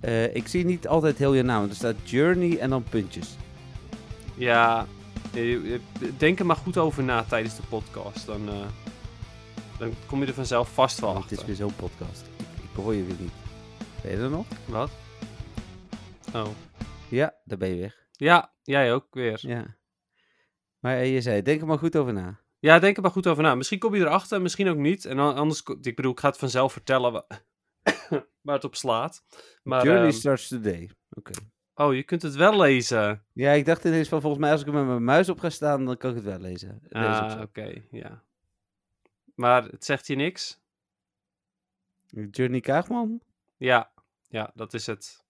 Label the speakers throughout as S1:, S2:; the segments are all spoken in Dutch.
S1: Eh, ik zie niet altijd heel je naam. Er staat Journey en dan puntjes.
S2: Ja, denk er maar goed over na tijdens de podcast. Dan, eh, dan kom je er vanzelf vast wel
S1: Want het is weer zo'n podcast. Ik, ik hoor je weer niet. Ben je er nog?
S2: Wat? Oh.
S1: Ja, daar ben je weg.
S2: Ja, jij ook weer. Ja.
S1: Ja. Maar eh, je zei, denk er maar goed over na.
S2: denk er maar goed over na. Misschien kom je erachter, misschien ook niet. En anders, ik bedoel, ik ga het vanzelf vertellen waar het op slaat. Maar,
S1: Journey
S2: ehm,
S1: starts today. Oké.
S2: oh, je kunt het wel lezen.
S1: Ja, ik dacht ineens van volgens mij als ik er met mijn muis op ga staan, dan kan ik het wel lezen.
S2: Ah, oké, ja. Maar het zegt je niks?
S1: Journey Kaagman?
S2: Ja, ja, dat is het.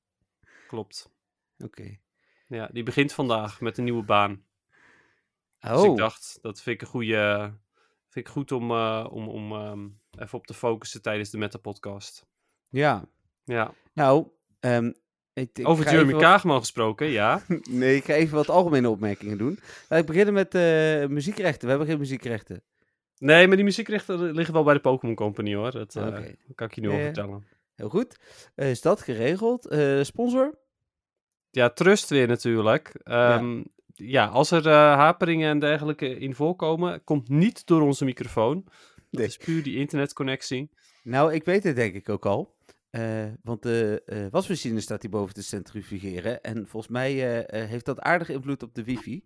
S2: Klopt.
S1: Oké.
S2: Ja, die begint vandaag met een nieuwe baan.
S1: Oh,
S2: Dus ik dacht, dat vind ik een goede. Vind ik goed om, eh, om, om ehm, even op te focussen tijdens de Meta-podcast.
S1: Ja.
S2: Ja.
S1: Nou, ehm, ik, ik
S2: Over Jeremy
S1: wat-
S2: Kaagman gesproken, ja.
S1: Nee, ik ga even wat algemene opmerkingen doen. Laat ik beginnen met eh, muziekrechten. We hebben geen muziekrechten.
S2: Nee, maar die muziekrechten liggen wel bij de Pokémon Company hoor. Dat eh, kan ik je nu al vertellen.
S1: Heel goed. Eh, is dat geregeld? Sponsor?
S2: Ja, Trust weer natuurlijk. Ehm, ja. als er haperingen en dergelijke in voorkomen, komt niet door onze microfoon. Dat
S1: Nee.
S2: is puur die internetconnectie.
S1: Nou, ik weet het denk ik ook al. Eh, want de eh, wasmachine staat hier boven te centrifugeren. En volgens mij eh, eh, heeft dat aardig invloed op de wifi.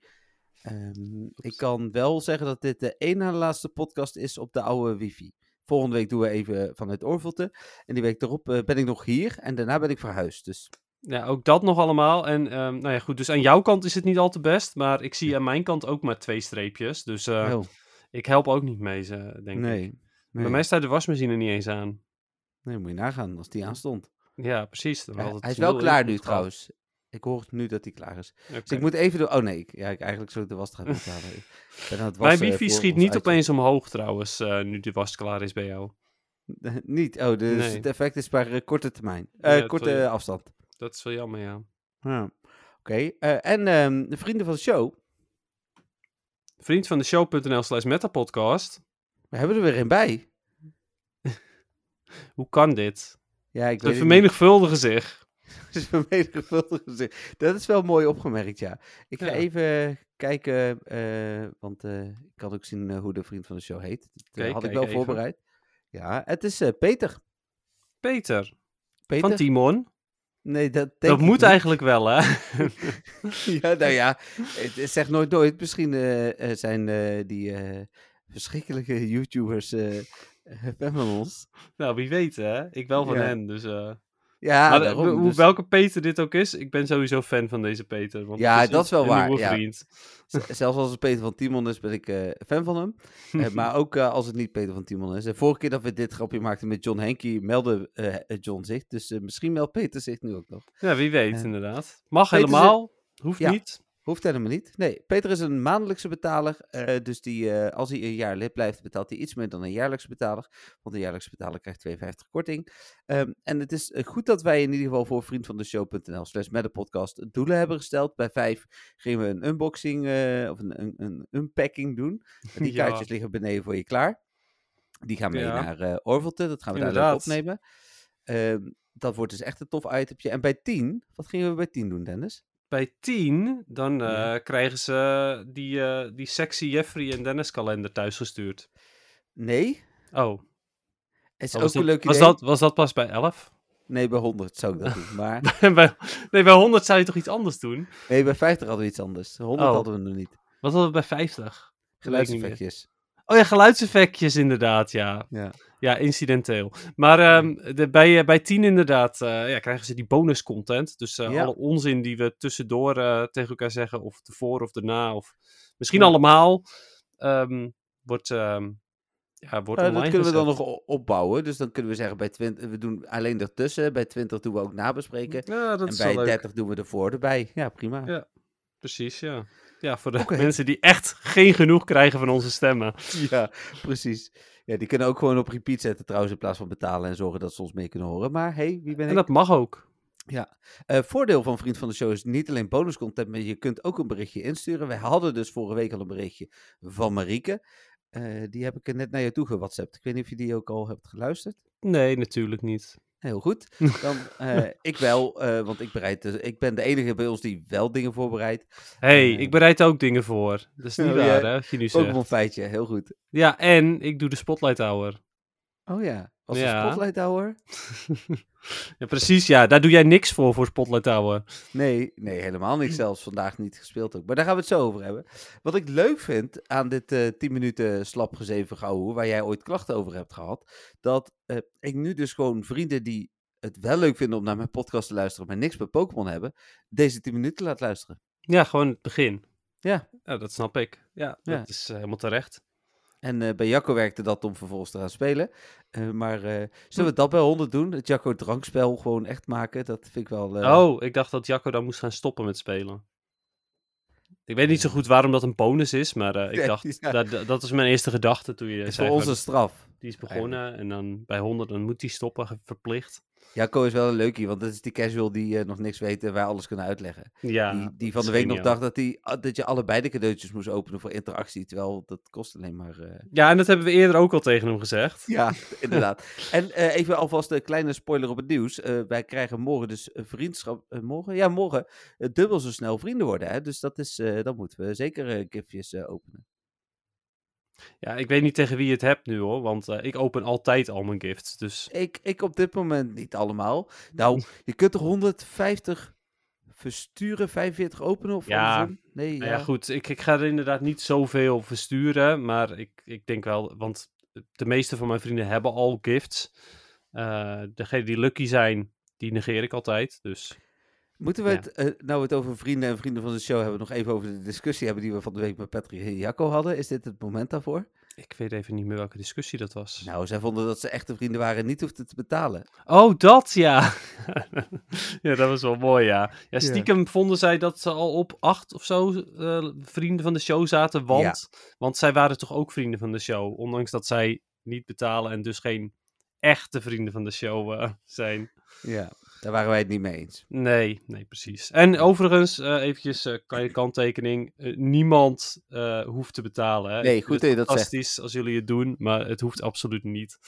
S1: Ehm, ik kan wel zeggen dat dit de één na de laatste podcast is op de oude wifi. Volgende week doen we even vanuit Oorvolte. En die week erop eh, ben ik nog hier. En daarna ben ik verhuisd. Dus
S2: Ja, ook dat nog allemaal. En ehm, nou ja, goed, dus aan jouw kant is het niet al te best. Maar ik zie aan mijn kant ook maar twee streepjes. Dus eh,
S1: oh,
S2: ik help ook niet mee, denk ik.
S1: nee.
S2: Bij mij staat de wasmachine niet eens aan.
S1: Nee, moet je nagaan als die aanstond.
S2: Ja, precies. dan
S1: Ja, hij is wel klaar nu trouwens. Ik hoor nu dat hij klaar is. Dus ik moet even door. Oh nee, ik, ja, ik, eigenlijk zou ik de was moeten halen.
S2: Mijn
S1: wassen
S2: wifi schiet niet opeens omhoog trouwens, eh, nu de was klaar is bij jou.
S1: niet. Oh, dus
S2: Nee.
S1: het effect is maar eh, korte termijn. Eh,
S2: Ja,
S1: korte afstand.
S2: Dat is wel jammer, ja.
S1: Ja. Oké. en ehm, de vrienden van de show.
S2: Vriend van de show.nl slash metapodcast.
S1: We hebben er weer een bij.
S2: Hoe kan dit?
S1: Ja, ik
S2: Ze
S1: weet
S2: vermenigvuldigen zich.
S1: Het is vermenigvuldigd. Dat is wel mooi opgemerkt, ja. Ik ga
S2: Ja.
S1: even kijken, eh, want eh, ik kan ook zien eh, hoe de vriend van de show heet. Dat had ik wel
S2: even.
S1: voorbereid. Ja, het is Peter.
S2: Peter,
S1: Peter?
S2: van Timon.
S1: Nee, dat
S2: Dat moet
S1: niet.
S2: eigenlijk wel, hè?
S1: Ja, nou ja, het zegt nooit nooit. Misschien zijn die verschrikkelijke YouTubers fan van ons.
S2: nou, wie weet, hè? Ik wel van
S1: Ja.
S2: hen, dus... eh,
S1: Ja,
S2: maar,
S1: daarom,
S2: hoe,
S1: dus-
S2: welke Peter dit ook is, ik ben sowieso fan van deze Peter. Want
S1: Ja,
S2: het
S1: dat is wel waar,
S2: nieuwe
S1: ja.
S2: vriend.
S1: zelfs als het Peter van Timon is, ben ik eh, fan van hem. Eh, maar ook als het niet Peter van Timon is. De vorige keer dat we dit grapje maakten met John Henky, meldde John zich. Dus misschien meldt Peter zich nu ook nog.
S2: Ja, wie weet, inderdaad. Mag
S1: Peter
S2: helemaal, hoeft
S1: Ja.
S2: niet.
S1: Hoeft helemaal niet. Nee, Peter is een maandelijkse betaler. eh, dus die, eh, als hij een jaar lid blijft, betaalt hij iets meer dan een jaarlijkse betaler. Want een jaarlijkse betaler krijgt 52 korting. Ehm, en het is eh, goed dat wij in ieder geval voor vriend van de show.nl slash met de podcast doelen hebben gesteld. Bij vijf gingen we een unboxing of een, een, een unpacking doen. Die
S2: Ja.
S1: kaartjes liggen beneden voor je klaar. Die gaan mee
S2: Ja.
S1: naar eh Orvelte. Dat gaan we daar opnemen. Ehm, dat wordt dus echt een tof itempje. En bij 10, wat gingen we bij 10 doen, Dennis?
S2: Bij 10, dan
S1: Ja.
S2: krijgen ze die, eh, die sexy Jeffrey en Dennis kalender thuisgestuurd.
S1: Nee,
S2: Oh,
S1: is
S2: was,
S1: ook
S2: dat,
S1: een leuk
S2: was, dat, was dat pas bij 11?
S1: Nee, bij 100 zou ik dat doen. Maar
S2: bij, nee, bij 100 zou je toch iets anders doen?
S1: nee, bij 50 hadden we iets anders. 100
S2: Oh.
S1: hadden we nog niet.
S2: Wat hadden we bij 50? Dat weet ik niet meer.
S1: Geluidseffectjes.
S2: Oh ja, geluidseffectjes inderdaad, ja.
S1: Ja.
S2: Ja, incidenteel. Maar ehm, de, bij, eh, bij 10 inderdaad eh, ja, krijgen ze die bonus content. Dus eh,
S1: Ja.
S2: alle onzin die we tussendoor tegen elkaar zeggen, of ervoor of daarna, of misschien
S1: Ja.
S2: allemaal, ehm, wordt, ehm, Ja, wordt online
S1: dat kunnen we dan nog opbouwen. Dus dan kunnen we zeggen bij 20, we doen alleen ertussen. Bij 20 doen we ook nabespreken.
S2: Ja, dat
S1: En
S2: is
S1: bij
S2: wel leuk.
S1: 30 doen we ervoor erbij. Ja, prima.
S2: Ja. Precies, ja. Ja, voor de mensen die echt geen genoeg krijgen van onze stemmen.
S1: Ja, precies. Ja, die kunnen ook gewoon op repeat zetten trouwens in plaats van betalen en zorgen dat ze ons mee kunnen horen. Maar hey, wie ben
S2: En
S1: ik?
S2: dat mag ook.
S1: Eh, voordeel van Vriend van de Show is niet alleen bonuscontent, maar je kunt ook een berichtje insturen. Wij hadden dus vorige week al een berichtje van Marieke. Eh, die heb ik er net naar je toe gewhatsappt. Ik weet niet of je die ook al hebt geluisterd.
S2: Nee, natuurlijk niet.
S1: Heel goed. Dan, eh, ik wel, eh, want ik, bereid, de- ik ben de enige bij ons die wel dingen voorbereidt.
S2: hey,
S1: Eh.
S2: ik bereid ook dingen voor. Dat is niet
S1: Oh,
S2: waar, hè, je nu zegt.
S1: Pokémon feitje, heel goed.
S2: Ja, en ik doe de Spotlight Hour.
S1: Oh ja, was
S2: Ja.
S1: een Spotlight Hour?
S2: ja, precies, ja. Daar doe jij niks voor, voor Spotlight Hour.
S1: Nee, nee, helemaal niet zelfs. Vandaag niet gespeeld ook. Maar daar gaan we het zo over hebben. Wat ik leuk vind aan dit eh 10 minuten slap gezeven gauw, waar jij ooit klachten over hebt gehad, dat eh, ik nu dus gewoon vrienden die het wel leuk vinden om naar mijn podcast te luisteren, maar niks met Pokémon hebben, deze 10 minuten laat luisteren.
S2: Ja, gewoon het begin.
S1: Ja.
S2: Ja, dat snap ik. Ja,
S1: Ja.
S2: dat is eh, helemaal terecht.
S1: En eh, bij Jacco werkte dat om vervolgens te gaan spelen. Eh, maar eh, zullen we dat bij 100 doen? Het Jacco drankspel gewoon echt maken? Dat vind ik wel...
S2: Oh, ik dacht dat Jacco dan moest gaan stoppen met spelen. Ik weet niet zo goed waarom dat een bonus is, maar ik dacht,
S1: ja.
S2: dat, dat- was mijn eerste gedachte toen je
S1: is
S2: zei
S1: voor onze straf.
S2: die is begonnen en dan bij 100 dan moet hij stoppen, verplicht.
S1: Jacco is wel een leukie, want dat is die casual die eh, nog niks weet en wij alles kunnen uitleggen.
S2: Ja,
S1: die, die van de week nog dacht dat, die, ah, dat je allebei de cadeautjes moest openen voor interactie, terwijl dat kost alleen maar... eh,
S2: Ja, en dat hebben we eerder ook al tegen hem gezegd.
S1: Ja, inderdaad. En eh, even alvast een kleine spoiler op het nieuws. Wij krijgen morgen dus vriendschap... morgen? Ja, morgen. dubbel zo snel vrienden worden, hè. Dus dat is... dan moeten we zeker giftjes eh, openen.
S2: Ja, ik weet niet tegen wie je het hebt nu hoor, want eh, ik open altijd al mijn gifts. Dus
S1: Ik, ik op dit moment niet allemaal. Nou, je kunt er 150 versturen, 45 openen of
S2: Ja,
S1: andersom? Nee,
S2: Nou ja, goed. Ik, ik ga er inderdaad niet zoveel versturen. Maar ik, ik denk wel, want de meeste van mijn vrienden hebben al gifts. Eh degenen die lucky zijn, die negeer ik altijd. Dus
S1: Moeten we
S2: Ja.
S1: het, eh, nou we het over vrienden en vrienden van de show hebben, nog even over de discussie hebben die we van de week met Patrick en Jacco hadden. Is dit het moment daarvoor?
S2: ik weet even niet meer welke discussie dat was.
S1: Nou, zij vonden dat ze echte vrienden waren en niet hoefden te betalen.
S2: Oh, dat ja. ja, dat was wel mooi, ja. Ja, stiekem vonden zij dat ze al op acht of zo eh, vrienden van de show zaten. Want, want zij waren toch ook vrienden van de show. Ondanks dat zij niet betalen en dus geen echte vrienden van de show eh, zijn.
S1: Ja, daar waren wij het niet mee eens.
S2: Nee, nee, precies. En overigens, eh eventjes eh kleine kanttekening. eh, niemand hoeft te betalen. Hè.
S1: Nee, goed dat je dat zegt.
S2: Fantastisch als jullie het doen, maar het hoeft absoluut niet.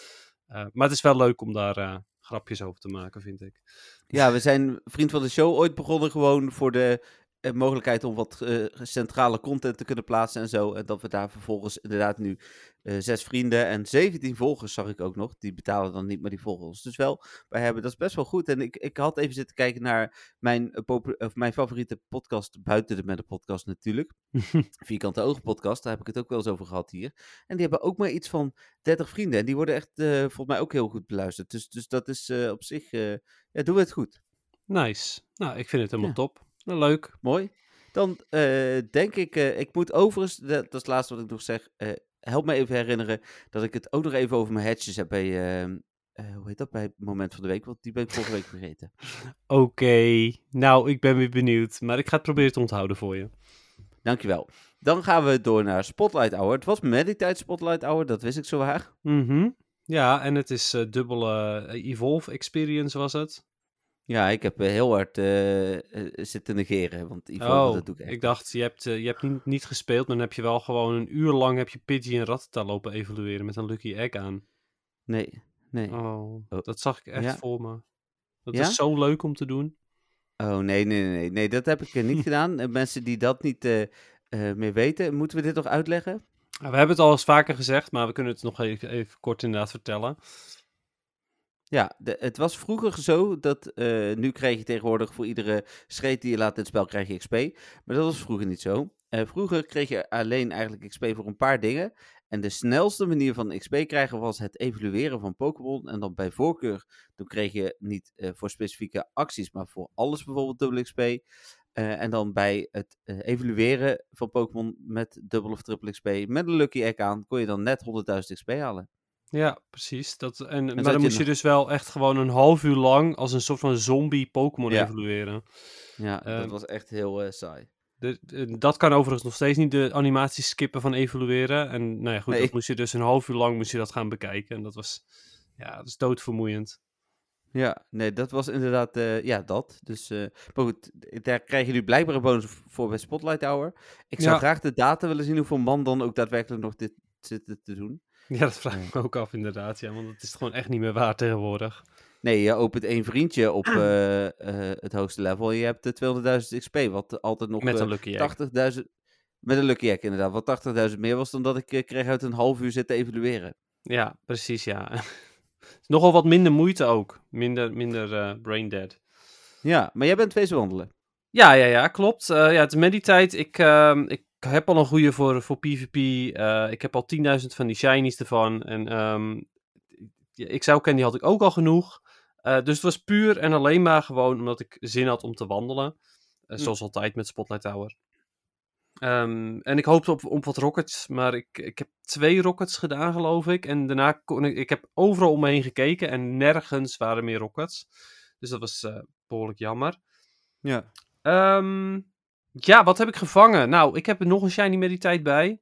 S2: Maar het is wel leuk om daar grapjes over te maken, vind ik.
S1: Ja, we zijn vriend van de show ooit begonnen gewoon voor de mogelijkheid om wat eh, centrale content te kunnen plaatsen en zo. En dat we daar vervolgens inderdaad nu eh, zes vrienden en 17 volgers zag ik ook nog. Die betalen dan niet, maar die volgen ons dus wel. Wij hebben, dat is best wel goed. En ik, ik had even zitten kijken naar mijn, eh, of mijn favoriete podcast, buiten de met de podcast natuurlijk. Vierkante Ogen podcast, daar heb ik het ook wel eens over gehad hier. En die hebben ook maar iets van 30 vrienden. En die worden echt eh, volgens mij ook heel goed beluisterd. Dus, dus dat is eh, op zich, eh, ja, doen we het goed.
S2: Nice. Nou, ik vind het helemaal
S1: Ja.
S2: top. Nou, leuk.
S1: Mooi. Dan eh, denk ik, eh, ik moet overigens, dat, dat is het laatste wat ik nog zeg, eh, help me even herinneren dat ik het ook nog even over mijn hatches heb bij, eh, eh, hoe heet dat, bij het moment van de week, want die ben ik vorige week vergeten.
S2: Oké. Nou, ik ben weer benieuwd. Maar ik ga het proberen te onthouden voor je.
S1: Dankjewel. Dan gaan we door naar Spotlight Hour. Het was Meditite Spotlight Hour, dat wist ik zo waar.
S2: Mhm. Ja, en het is dubbele Evolve Experience was het.
S1: Ja, ik heb eh, heel hard eh, zitten negeren, want Ivo,
S2: oh,
S1: dat doe ik echt.
S2: ik dacht, je hebt, je hebt niet, niet gespeeld, maar dan heb je wel gewoon een uur lang heb je Pidgey en Rattata lopen evalueren met een Lucky Egg aan.
S1: Nee, nee.
S2: Oh,
S1: Oh.
S2: dat zag ik echt
S1: Ja?
S2: voor me. Dat
S1: Ja?
S2: is zo leuk om te doen.
S1: Oh, nee, nee, nee, nee, dat heb ik niet gedaan. En mensen die dat niet meer weten, moeten we dit nog uitleggen?
S2: We hebben het al eens vaker gezegd, maar we kunnen het nog even, even kort inderdaad vertellen.
S1: Ja, het was vroeger zo dat, eh, nu krijg je tegenwoordig voor iedere scheet die je laat in het spel krijg je XP. Maar dat was vroeger niet zo. Eh, vroeger kreeg je alleen eigenlijk XP voor een paar dingen. En de snelste manier van XP krijgen was het evalueren van Pokémon. En dan bij voorkeur, toen kreeg je niet eh, voor specifieke acties, maar voor alles bijvoorbeeld dubbel XP. En dan bij het eh, evalueren van Pokémon met dubbel of triple XP met een Lucky Egg aan, kon je dan net 100.000 XP halen.
S2: Ja, precies. Dat, en, maar dan moest je
S1: nog-
S2: dus wel echt gewoon een half uur lang als een soort van zombie Pokémon
S1: Ja.
S2: evolueren.
S1: Ja, dat
S2: Ehm,
S1: was echt heel eh, saai.
S2: De, de- dat kan overigens nog steeds niet de animaties skippen van evolueren. En nou ja, goed,
S1: Nee.
S2: dat moest je dus een half uur lang moest je dat gaan bekijken. En dat was, ja, dat is doodvermoeiend.
S1: Ja, nee, dat was inderdaad, eh, ja, dat. Dus, eh, maar goed, daar krijg je nu blijkbaar een bonus voor bij Spotlight Hour. Ik zou
S2: Ja.
S1: graag de data willen zien hoeveel man dan ook daadwerkelijk nog dit zitten te doen.
S2: Ja, dat vraag ik me ook af inderdaad. Ja, want het is gewoon echt niet meer waar tegenwoordig.
S1: Nee, je opent één vriendje op eh, eh, het hoogste level en je hebt de 200.000 XP, wat altijd nog
S2: Met
S1: eh,
S2: een Lucky Egg.
S1: 80.000... Met een Lucky Egg inderdaad, wat 80.000 meer was dan dat ik eh, kreeg uit een half uur zitten evalueren.
S2: Ja, precies, ja. Nogal wat minder moeite ook. Minder, minder eh brain dead.
S1: Ja, maar jij bent wezen wandelen.
S2: Ja, ja, ja, klopt. Eh, ja, het is meditijd. Ik, ehm, ik heb al een goede voor, voor PvP. Eh, ik heb al 10.000 van die shinies ervan. En ehm XL Candy had ik ook al genoeg. Eh, dus het was puur en alleen maar gewoon omdat ik zin had om te wandelen. Eh,
S1: Hm.
S2: Zoals altijd met Spotlight Tower. Ehm, en ik hoopte op, op wat rockets, maar ik, ik heb twee rockets gedaan, geloof ik. En daarna kon ik, ik heb overal om me heen gekeken en nergens waren meer rockets. Dus dat was eh, behoorlijk jammer.
S1: Ja.
S2: Ehm, ja, wat heb ik gevangen? Nou, ik heb er nog een shiny mediteit bij.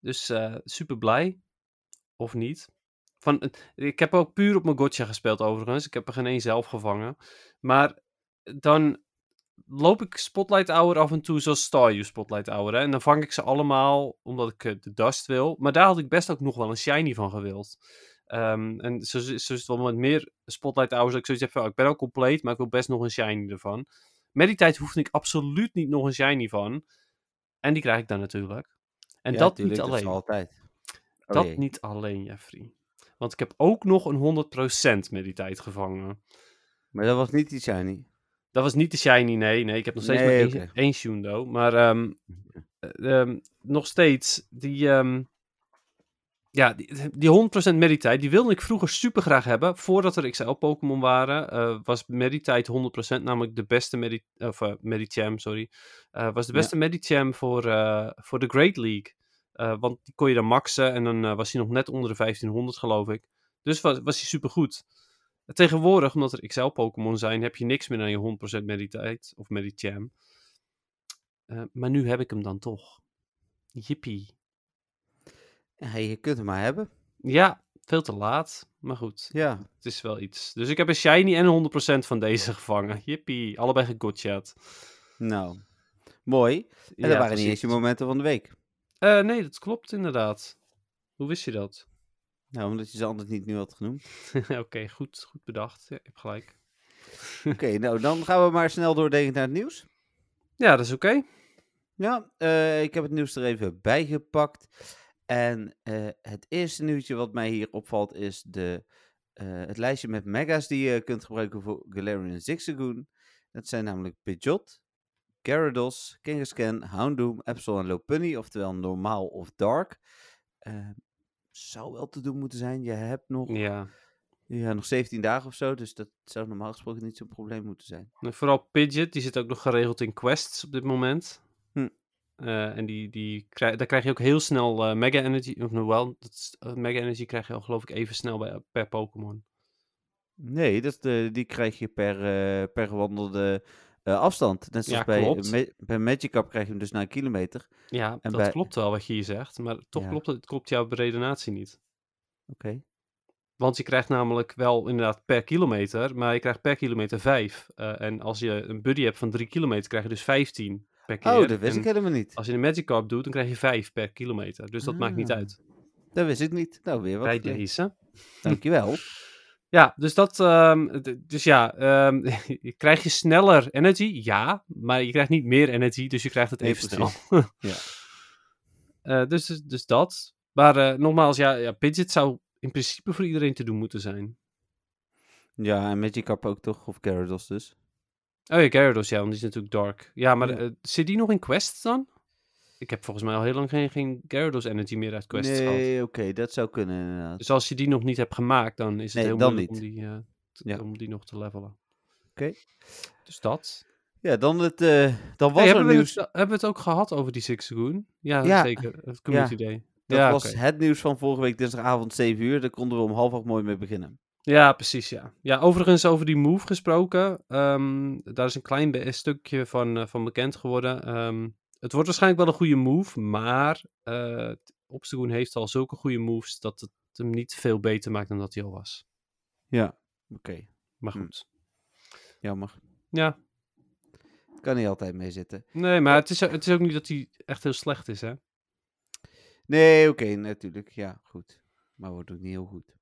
S2: Dus eh, super blij. Of niet. Van, eh, ik heb ook puur op mijn gotcha gespeeld overigens. Ik heb er geen één zelf gevangen. Maar dan loop ik Spotlight Hour af en toe zoals Staryu Spotlight Hour. Hè? En dan vang ik ze allemaal omdat ik eh, de dust wil. Maar daar had ik best ook nog wel een shiny van gewild. Ehm, en zo, zo is het wel met meer Spotlight Hours. Dat ik zoiets heb van, oh, ik ben al compleet, maar ik wil best nog een shiny ervan. Meditite hoefde ik absoluut niet nog een shiny van. En die krijg ik dan natuurlijk. En
S1: Ja,
S2: dat niet
S1: dat is
S2: alleen.
S1: altijd. Oh
S2: dat
S1: jee.
S2: niet alleen, Jeffrey. Want ik heb ook nog een 100% meditite gevangen.
S1: Maar dat was niet die shiny.
S2: Dat was niet de shiny, nee. Nee, ik heb nog steeds
S1: Nee,
S2: maar één, één Shundo. Maar ehm, eh, ehm, nog steeds, die... ehm, ja, die, die 100% Meditite, die wilde ik vroeger super graag hebben. Voordat er XL-Pokémon waren, eh, was Meditite 100% namelijk de beste Medi of, eh, Medicham, sorry. eh, was de
S1: Ja.
S2: beste Medicham voor, voor de Great League. Want die kon je dan maxen en dan was hij nog net onder de 1500, geloof ik. Dus was, was hij super goed. Tegenwoordig, omdat er XL-Pokémon zijn, heb je niks meer aan je 100% Meditite of Medicham. Maar nu heb ik hem dan toch. Jippie.
S1: Ja, je kunt hem maar hebben.
S2: Ja, veel te laat. Maar goed,
S1: Ja.
S2: het is wel iets. Dus ik heb een shiny en een 100% van deze gevangen. Jippie, allebei gegotchat.
S1: Nou, mooi. En dat waren niet eens je momenten van de week.
S2: Eh, nee, dat klopt inderdaad. Hoe wist je dat?
S1: Nou, omdat je ze anders niet nu had genoemd.
S2: Oké, goed, goed bedacht. Ja, hebt gelijk.
S1: Oké, nou dan gaan we maar snel doordenken naar het nieuws.
S2: Ja, dat is oké.
S1: Ja, eh, ik heb het nieuws er even bijgepakt. En eh, het eerste nieuwtje wat mij hier opvalt is de, eh, het lijstje met mega's die je kunt gebruiken voor Galarian Zigzagoon. Dat zijn namelijk Pidgeot, Gyarados, Kangaskhan, Houndoom, Absol en Lopunny, oftewel normaal of dark. Eh, zou wel te doen moeten zijn. Je hebt nog,
S2: Ja.
S1: ja, nog 17 dagen of zo, dus dat zou normaal gesproken niet zo'n probleem moeten zijn.
S2: En Vooral Pidgeot, die zit ook nog geregeld in quests op dit moment. Eh, en die, die krijg, daar krijg je ook heel snel eh, Mega Energy. Of nou wel, dat is- eh, Mega Energy krijg je al geloof ik even snel bij, per Pokémon.
S1: Nee, dat, die krijg je per, per gewandelde afstand. Net zoals
S2: Ja,
S1: bij,
S2: klopt.
S1: Ma- bij Magikarp krijg je hem dus na een kilometer.
S2: Ja,
S1: En
S2: dat
S1: bij-
S2: klopt wel wat je hier zegt. Maar toch
S1: Ja.
S2: klopt het klopt jouw redenatie niet.
S1: Oké.
S2: Want je krijgt namelijk wel inderdaad per kilometer, maar je krijgt per kilometer 5. en als je een buddy hebt van 3 kilometer, krijg je dus 15 per keer.
S1: Oh, dat wist
S2: En
S1: ik helemaal niet.
S2: Als je een Magikarp doet, dan krijg je 5 per kilometer. Dus dat maakt niet
S1: Ah,
S2: uit.
S1: Dat wist ik niet. Nou, weer wat.
S2: Bij deze.
S1: Dankjewel.
S2: Ja, dus dat. ehm, dus ja, ehm, krijg je sneller energy? Ja, maar je krijgt niet meer energy, dus je krijgt het even snel.
S1: Ja.
S2: Eh, dus, dus, dus dat. Maar eh, nogmaals, ja, ja, Pidgeot zou in principe voor iedereen te doen moeten zijn.
S1: Ja, en Magikarp ook toch? Of Gyarados dus.
S2: Oh ja, Gyarados, ja, want die is natuurlijk dark. Ja, maar
S1: Ja.
S2: eh, zit die nog in quests dan? Ik heb volgens mij al heel lang geen, geen Gyarados energy meer uit quests gehad.
S1: nee, oké, dat zou kunnen inderdaad.
S2: Dus als je die nog niet hebt gemaakt, dan is het
S1: Nee,
S2: heel moeilijk om
S1: niet.
S2: die, eh,
S1: Ja.
S2: om die nog te levelen.
S1: Oké.
S2: Dus dat.
S1: Ja, dan, het, eh, dan was
S2: Hey,
S1: er
S2: hebben, we
S1: nieuws.
S2: het, hebben we het ook gehad over die Sixagoon? Ja,
S1: Ja.
S2: zeker. Het Community Day.
S1: Dat was het nieuws van vorige week dinsdagavond 7 uur. Daar konden we om half acht mooi mee beginnen.
S2: Ja, precies, ja. Ja, overigens over die move gesproken. ehm, daar is een klein stukje van, eh, van bekend geworden. Ehm, het wordt waarschijnlijk wel een goede move, maar Obstagoon heeft al zulke goede moves dat het hem niet veel beter maakt dan dat hij al was.
S1: Ja, oké.
S2: Maar
S1: Hm.
S2: goed.
S1: Jammer.
S2: Ja,
S1: Kan niet altijd mee zitten.
S2: nee, maar het is, het is ook niet dat hij echt heel slecht is, hè?
S1: Nee, oké, natuurlijk. Ja, goed. Maar wordt ook niet heel goed.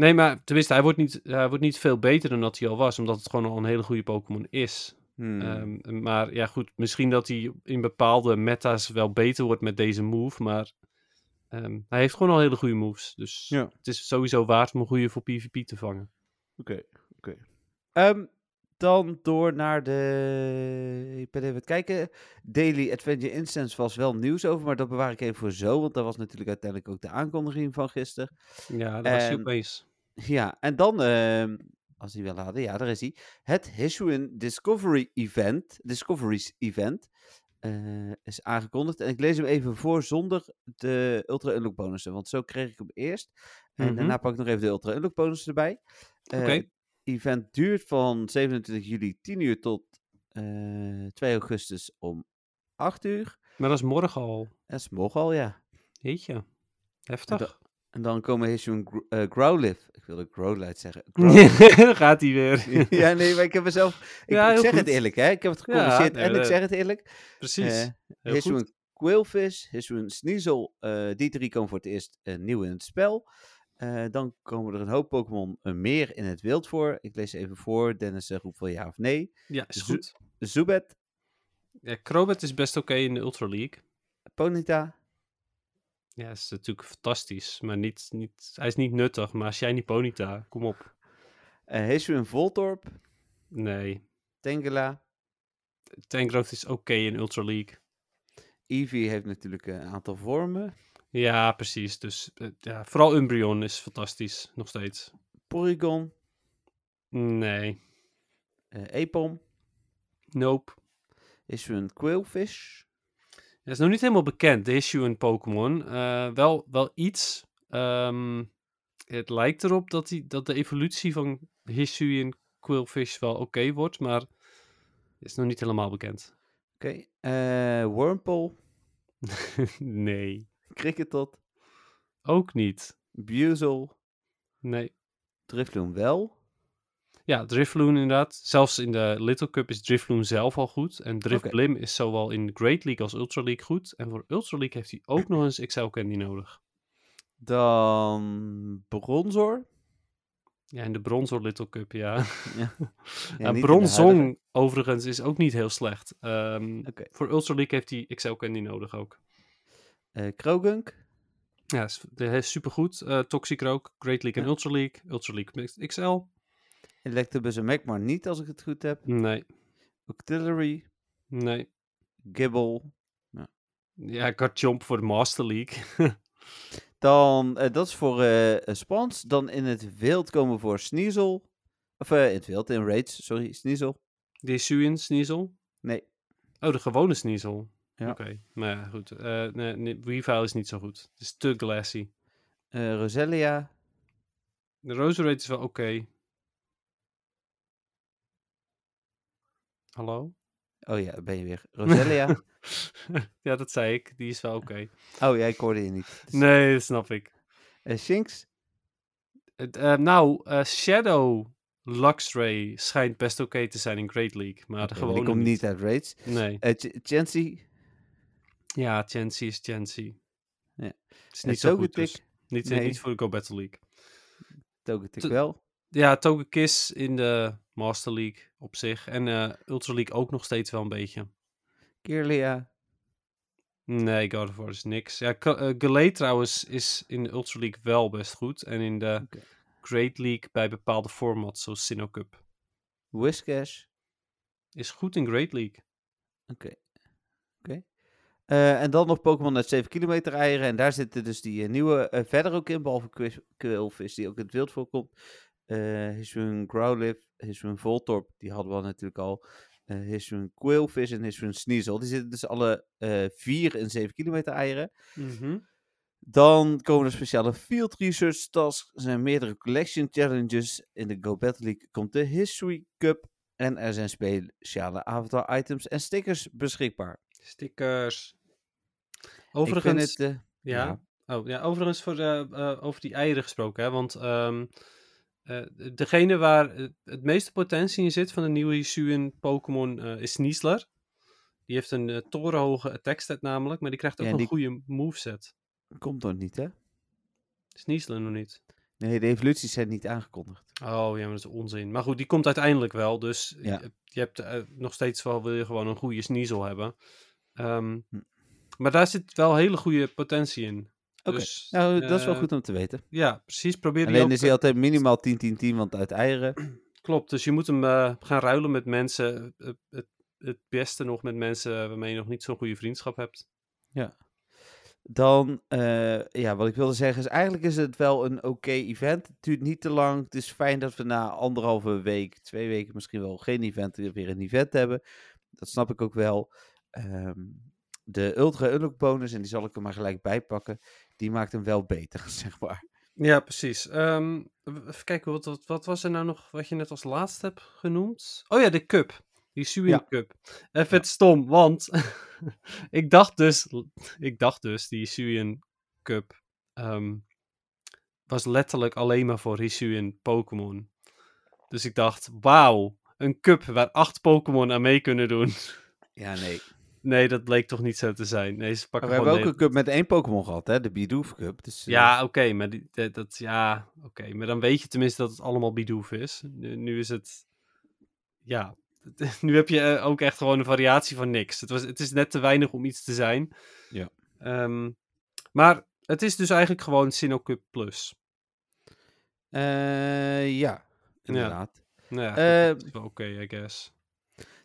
S2: Nee, maar tenminste, hij wordt, niet, hij wordt niet veel beter dan dat hij al was, omdat het gewoon al een hele goede Pokémon is.
S1: Hmm.
S2: Ehm, maar ja, goed, misschien dat hij in bepaalde meta's wel beter wordt met deze move, maar ehm, hij heeft gewoon al hele goede moves. Dus
S1: Ja.
S2: het is sowieso waard om een goede voor PvP te vangen.
S1: Oké, oké. Ehm, dan door naar de... Ik ben even het kijken. Daily Adventure Instance was wel nieuws over, maar dat bewaar ik even voor zo. Want dat was natuurlijk uiteindelijk ook de aankondiging van gisteren.
S2: Ja, dat was
S1: En-
S2: opeens.
S1: Ja, en dan, ehm, als die wil laden, ja, daar is hij. Het Hisuian Discovery Event, Discoveries Event, eh, is aangekondigd. En ik lees hem even voor zonder de Ultra Unlock bonussen, want zo kreeg ik hem eerst. En
S2: Mhm.
S1: daarna pak ik nog even de Ultra Unlock bonussen erbij. Eh,
S2: Oké.
S1: Event duurt van 27 juli 10 uur tot eh 2 augustus om 8 uur.
S2: Maar dat is morgen al.
S1: Dat is morgen al, ja.
S2: Jeetje. Heftig.
S1: En dan komen Hisuian Gr- eh, Growlithe. Ik wilde Growlithe zeggen. Growlithe.
S2: Daar gaat hij weer.
S1: ja, nee, maar ik heb mezelf. Ik,
S2: Ja,
S1: ik zeg het eerlijk, hè? Ik heb het gecorrigeerd en ik zeg het eerlijk.
S2: Precies.
S1: Eh
S2: Heel
S1: Hisuian
S2: goed.
S1: Quillfish, Hisuian Sneasel, eh die drie komen voor het eerst eh, nieuw in het spel. Eh, dan komen er een hoop Pokémon eh, meer in het wild voor. Ik lees even voor. Dennis uh, roept wel ja of nee.
S2: Ja, is goed.
S1: Zubat,
S2: Ja, Crobat is best oké in de Ultra League.
S1: Ponyta,
S2: Ja, is natuurlijk fantastisch. Maar niet, niet, hij is niet nuttig. Maar Shiny Ponyta, kom op.
S1: uh, Hisuian Voltorb,
S2: Nee.
S1: Tangela.
S2: Tangrowth is oké in Ultra League.
S1: Eevee heeft natuurlijk een aantal vormen.
S2: Ja, precies. Dus eh, ja, vooral Umbreon is fantastisch, nog steeds.
S1: Porygon,
S2: Nee,
S1: eh Epom,
S2: nope.
S1: Hisuian Quillfish.
S2: Het is nog niet helemaal bekend, de issue in Pokémon. Eh, wel, wel iets. Ehm, het lijkt erop dat, die, dat de evolutie van Hisuian Quillfish wel oké wordt, maar het is nog niet helemaal bekend.
S1: Oké, eh Wurmple,
S2: nee,
S1: Kricketot,
S2: ook niet.
S1: Buzel,
S2: Nee.
S1: Drifloon wel.
S2: Ja, Drifloon inderdaad. Zelfs in de Little Cup is Drifloon zelf al goed. En Drifblim is zowel in Great League als Ultra League goed. En voor Ultra League heeft hij ook nog eens XL Candy nodig.
S1: Dan Bronzor.
S2: Ja, in de Bronzor Little Cup, ja.
S1: Ja, in de
S2: Bronzong overigens is ook niet heel slecht. Ehm. Voor Ultra League heeft hij XL Candy nodig ook.
S1: Krogunk.
S2: Ja, is, de- is supergoed. Eh Toxicroak, Great League en
S1: Ja.
S2: Ultra League. Ultra League XL.
S1: Electabuzz en Magmar niet, als ik het goed heb.
S2: Nee,
S1: Octillery.
S2: nee.
S1: Gibble.
S2: Ja, Garchomp voor de Master League.
S1: Dan, eh, dat is voor eh eh, Spans. Dan in het wild komen we voor Sneasel. Of in het wild, in Raids, sorry, Sneasel.
S2: De Hisuian Sneasel.
S1: Nee.
S2: Oh, de gewone Sneasel.
S1: Ja.
S2: Oké, maar ja, goed. Nee, nee, Weavile is niet zo goed. Het is te glassy.
S1: Roselia.
S2: De Roserade is wel oké. Hallo?
S1: Oh ja, ben je weer. Roselia.
S2: ja, dat zei ik. Die is wel oké.
S1: oh ja, ik hoorde je niet. Dus,
S2: Nee, dat snap ik.
S1: eh, Shinx.
S2: Eh, nou, eh, Shadow Luxray schijnt best oké te zijn in Great League. Maar
S1: want
S2: gewone
S1: die komt niet uit Raids.
S2: Nee.
S1: Eh Chansey.
S2: Ja, Chansey is Chansey.
S1: Ja.
S2: Het is niet zo goed dus. Niet,
S1: Nee.
S2: niet voor de Go Battle League.
S1: Togetic wel.
S2: Ja, Togekiss in de Master League op zich. En eh, Ultra League ook nog steeds wel een beetje.
S1: Kirlia.
S2: Nee, God of War is niks. Ja, Gallade trouwens is in de Ultra League wel best goed. En in de. Great League bij bepaalde formats, zoals Sinnoh Cup.
S1: Whiscash.
S2: Is goed in Great League.
S1: Oké. Oké. Eh, en dan nog Pokémon uit 7 kilometer eieren. En daar zitten dus die nieuwe verder ook in. Behalve Quillfish, die ook in het wild voorkomt. Eh Hisuian Growlithe, Hisuian Voltorb, die hadden we al natuurlijk al. eh Hisuian Quailfish en Hisuian Sneasel. Die zitten dus alle eh 4 en 7 kilometer eieren.
S2: Mhm.
S1: Dan komen er speciale field research tasks. Er zijn meerdere collection challenges. In de Go Battle League komt de History Cup. En er zijn speciale avatar items en stickers beschikbaar.
S2: Stickers. Overigens,
S1: het, eh,
S2: ja. Oh, ja, overigens voor de, over die eieren gesproken, hè, want ehm, eh, degene waar het- meeste potentie in zit van de nieuwe Hisuian Pokémon eh, is Sneasler. Die heeft een eh, torenhoge attack stat namelijk, maar die krijgt ook
S1: Ja,
S2: een
S1: die-
S2: goede moveset.
S1: Komt nog niet, hè?
S2: Sneasler nog niet.
S1: Nee, de evoluties zijn niet aangekondigd.
S2: Oh ja, maar dat is onzin. Maar goed, die komt uiteindelijk wel. Dus
S1: Ja.
S2: je, je hebt nog steeds wel, wil je gewoon een goede Sneasel hebben. Ehm,
S1: Hm.
S2: Maar daar zit wel hele goede potentie in.
S1: Oké,
S2: Dus,
S1: nou, dat is wel
S2: eh,
S1: goed om te weten.
S2: Ja, precies. Probeer die
S1: Alleen
S2: ook,
S1: is hij altijd minimaal 10-10-10, want uit eieren.
S2: Klopt, dus je moet hem eh, gaan ruilen met mensen. Het, het, beste nog met mensen waarmee je nog niet zo'n goede vriendschap hebt.
S1: Dan, eh, ja, wat ik wilde zeggen is, eigenlijk is het wel een oké event. Het duurt niet te lang. Het is fijn dat we na anderhalve week, twee weken misschien wel geen event, weer een event hebben. Dat snap ik ook wel. Ehm, de Ultra Unlock bonus, en die zal ik er maar gelijk bij pakken, die maakt hem wel beter, zeg maar.
S2: Ja, precies. W- even kijken, wat, wat, wat was er nou nog wat je net als laatste hebt genoemd? Oh ja, de cup. Die Suing
S1: Ja.
S2: Cup. Even het stom, want ik dacht dus, ik dacht dus, die Hisuian Cup ehm, was letterlijk alleen maar voor Hisuian Pokémon. Dus ik dacht, wauw, een cup waar acht Pokémon aan mee kunnen doen.
S1: Ja, nee.
S2: Nee, dat bleek toch niet zo te zijn. Nee, ze
S1: Maar
S2: pakken
S1: we hebben ook een cup met één Pokémon gehad, hè? De Bidoof Cup. Dus, eh,
S2: Ja, oké, maar die, dat, ja, oké, maar dan weet je tenminste dat het allemaal Bidoof is. Nu, nu is het, ja, nu heb je eh, ook echt gewoon een variatie van niks. Het, was, het is net te weinig om iets te zijn.
S1: Ja.
S2: Ehm, maar het is dus eigenlijk gewoon Sinnoh Cup Plus.
S1: eh, ja, inderdaad.
S2: Nou ja, wel oké, I guess.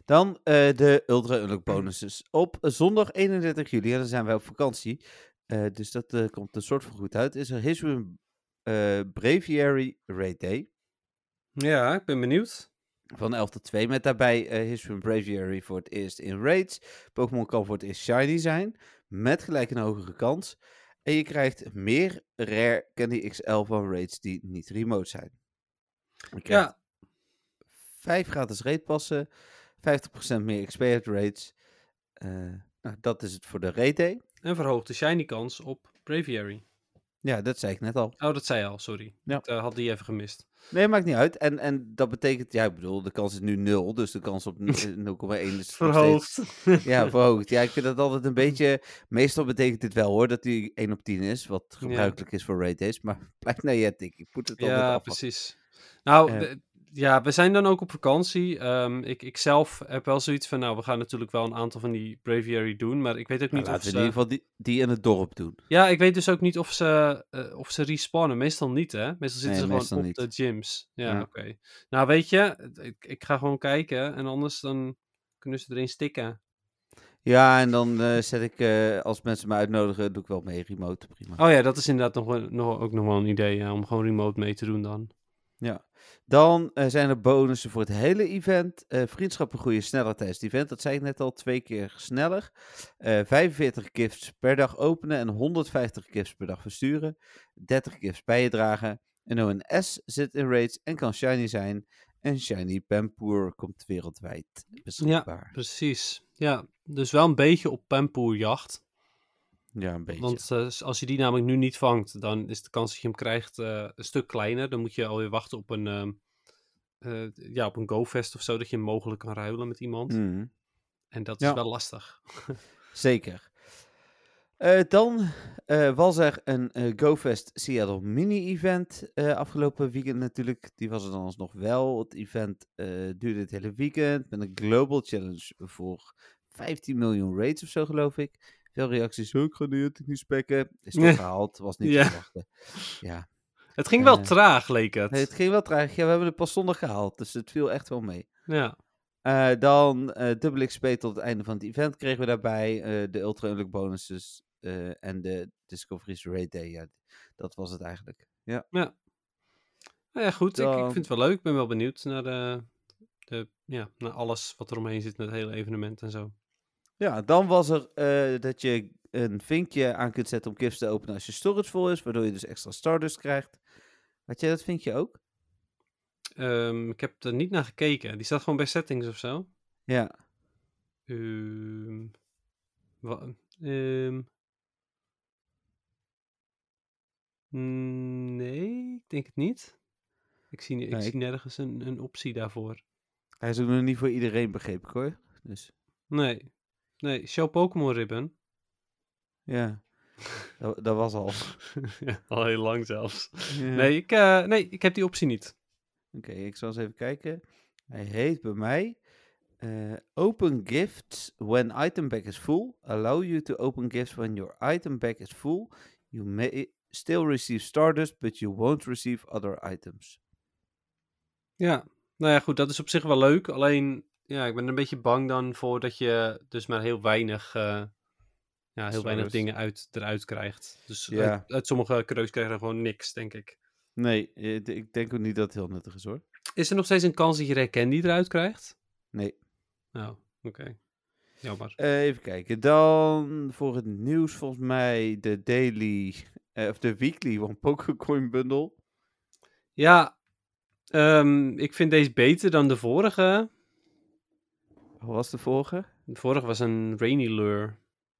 S1: Dan eh, de Ultra Unlock bonuses. Op zondag 31 juli, en dan zijn wij op vakantie, eh, dus dat eh, komt een soort van goed uit, is er Hisuian eh Braviary Raid Day.
S2: Ja, ik ben benieuwd.
S1: Van 11 tot 2, met daarbij eh Hisuian Braviary voor het eerst in raids. Pokémon kan voor het eerst shiny zijn, met gelijk een hogere kans. En je krijgt meer Rare Candy XL van raids die niet remote zijn. Je krijgt
S2: Ja,
S1: 5 gratis raidpassen, 50% meer XP uit raids. Eh, nou, dat is het voor de day.
S2: en verhoogt de shiny kans op Braviary.
S1: Ja, dat zei ik net al.
S2: Oh, dat zei je al, sorry.
S1: Ja.
S2: Ik eh, had die even gemist.
S1: Nee, maakt niet uit. En, en dat betekent, ja, ik bedoel, de kans is nu 0, dus de kans op n- eh, 0,1 is steeds-
S2: Verhoogd.
S1: Ja, verhoogd. Ja, ik vind dat altijd een beetje... Meestal betekent dit wel hoor, dat die 1 op 10 is, wat gebruikelijk is voor raid days. Maar naar je tik. Ik moet het altijd
S2: Ja, precies. Nou,
S1: Eh.
S2: Ja, we zijn dan ook op vakantie. Ehm, ik, ik zelf heb wel zoiets van, nou, we gaan natuurlijk wel een aantal van die Braviary doen, maar ik weet ook
S1: Nou,
S2: niet of ze...
S1: in ieder geval die, die in het dorp doen.
S2: Ja, ik weet dus ook niet of ze, eh, of ze respawnen. Meestal niet, hè? Meestal zitten
S1: Nee,
S2: ze
S1: meestal
S2: gewoon op de gyms. Ja,
S1: Ja.
S2: oké. Nou, weet je, ik, ik ga gewoon kijken en anders dan kunnen ze erin stikken.
S1: Ja, en dan eh, zet ik, eh, als mensen me uitnodigen, doe ik wel mee remote. Prima.
S2: Oh ja, dat is inderdaad nog, nog, ook nog wel een idee, ja, om gewoon remote mee te doen dan.
S1: Ja. Dan eh, zijn er bonussen voor het hele event. Eh, vriendschappen groeien sneller tijdens het event. Dat zei ik net al, twee keer sneller. Eh 45 gifts per dag openen en 150 gifts per dag versturen. 30 gifts bij je dragen. En ONS zit in raids en kan shiny zijn. En shiny Pampoer komt wereldwijd beschikbaar.
S2: Precies. Ja, dus wel een beetje op pampoerjacht.
S1: Ja, een beetje.
S2: Want eh, als je die namelijk nu niet vangt, dan is de kans dat je hem krijgt eh, een stuk kleiner. Dan moet je alweer wachten op een, ehm, eh, ja, op een GoFest of zo, dat je hem mogelijk kan ruilen met iemand.
S1: Mhm.
S2: En dat
S1: Ja.
S2: is wel lastig.
S1: Zeker. Dan was er een GoFest Seattle mini-event afgelopen weekend natuurlijk. Die was er dan alsnog wel. Het event duurde het hele weekend met een global challenge voor 15 miljoen raids of zo geloof ik. Veel reacties, "Oh, ik ga niet spekken. Is toch
S2: Ja.
S1: gehaald, was niet
S2: Ja.
S1: te verwachten. Ja,
S2: Het ging wel
S1: Eh,
S2: traag, leek het.
S1: Nee, het ging wel traag. Ja, we hebben het pas zondag gehaald, dus het viel echt wel mee.
S2: Ja.
S1: Eh, dan eh dubbel XP tot het einde van het event kregen we daarbij. de Ultra Unlock bonuses en de Discovery's Raid Day. Ja, dat was het eigenlijk. Ja.
S2: Nou ja, goed. Ik, ik vind het wel leuk. Ik ben wel benieuwd naar de, de, ja, naar alles wat er omheen zit met het hele evenement en zo.
S1: Ja, dan was er eh, dat je een vinkje aan kunt zetten om gifts te openen als je storage vol is, waardoor je dus extra stardust krijgt. Had jij dat vinkje ook?
S2: Ehm, ik heb er niet naar gekeken. Die staat gewoon bij settings of zo.
S1: Ja.
S2: Ehm, wa- ehm, mm, nee, ik denk het niet. Ik zie, ik
S1: Nee,
S2: zie nergens een, een optie daarvoor.
S1: Hij is ook nog niet voor iedereen, begreep ik hoor. Dus
S2: Nee. Nee, show Pokémon Ribbon.
S1: ja, dat, dat was al.
S2: ja, al heel lang zelfs.
S1: Ja.
S2: Nee, ik, eh, nee, ik heb die optie niet.
S1: Oké, ik zal eens even kijken. Hij heet bij mij eh, Open Gifts when item bag is full. Allow you to open gifts when your item bag is full. You may still receive Stardust, but you won't receive other items.
S2: Ja, nou ja, goed, dat is op zich wel leuk. Alleen, ja, ik ben een beetje bang dan voor dat je dus maar heel weinig, eh, ja, heel weinig dingen uit, eruit krijgt. Dus
S1: Ja.
S2: uit, uit sommige cadeaus krijg je gewoon niks, denk ik.
S1: Nee, eh, ik denk ook niet dat het heel nuttig is hoor.
S2: Is er nog steeds een kans dat je candy eruit krijgt?
S1: Nee.
S2: Nou, oké. Jammer.
S1: Eh, even kijken. Dan voor het nieuws volgens mij de daily, of de weekly One Pokécoin bundle.
S2: Ja, ehm, ik vind deze beter dan de vorige.
S1: Wat was de vorige?
S2: De vorige was een Rainy Lure.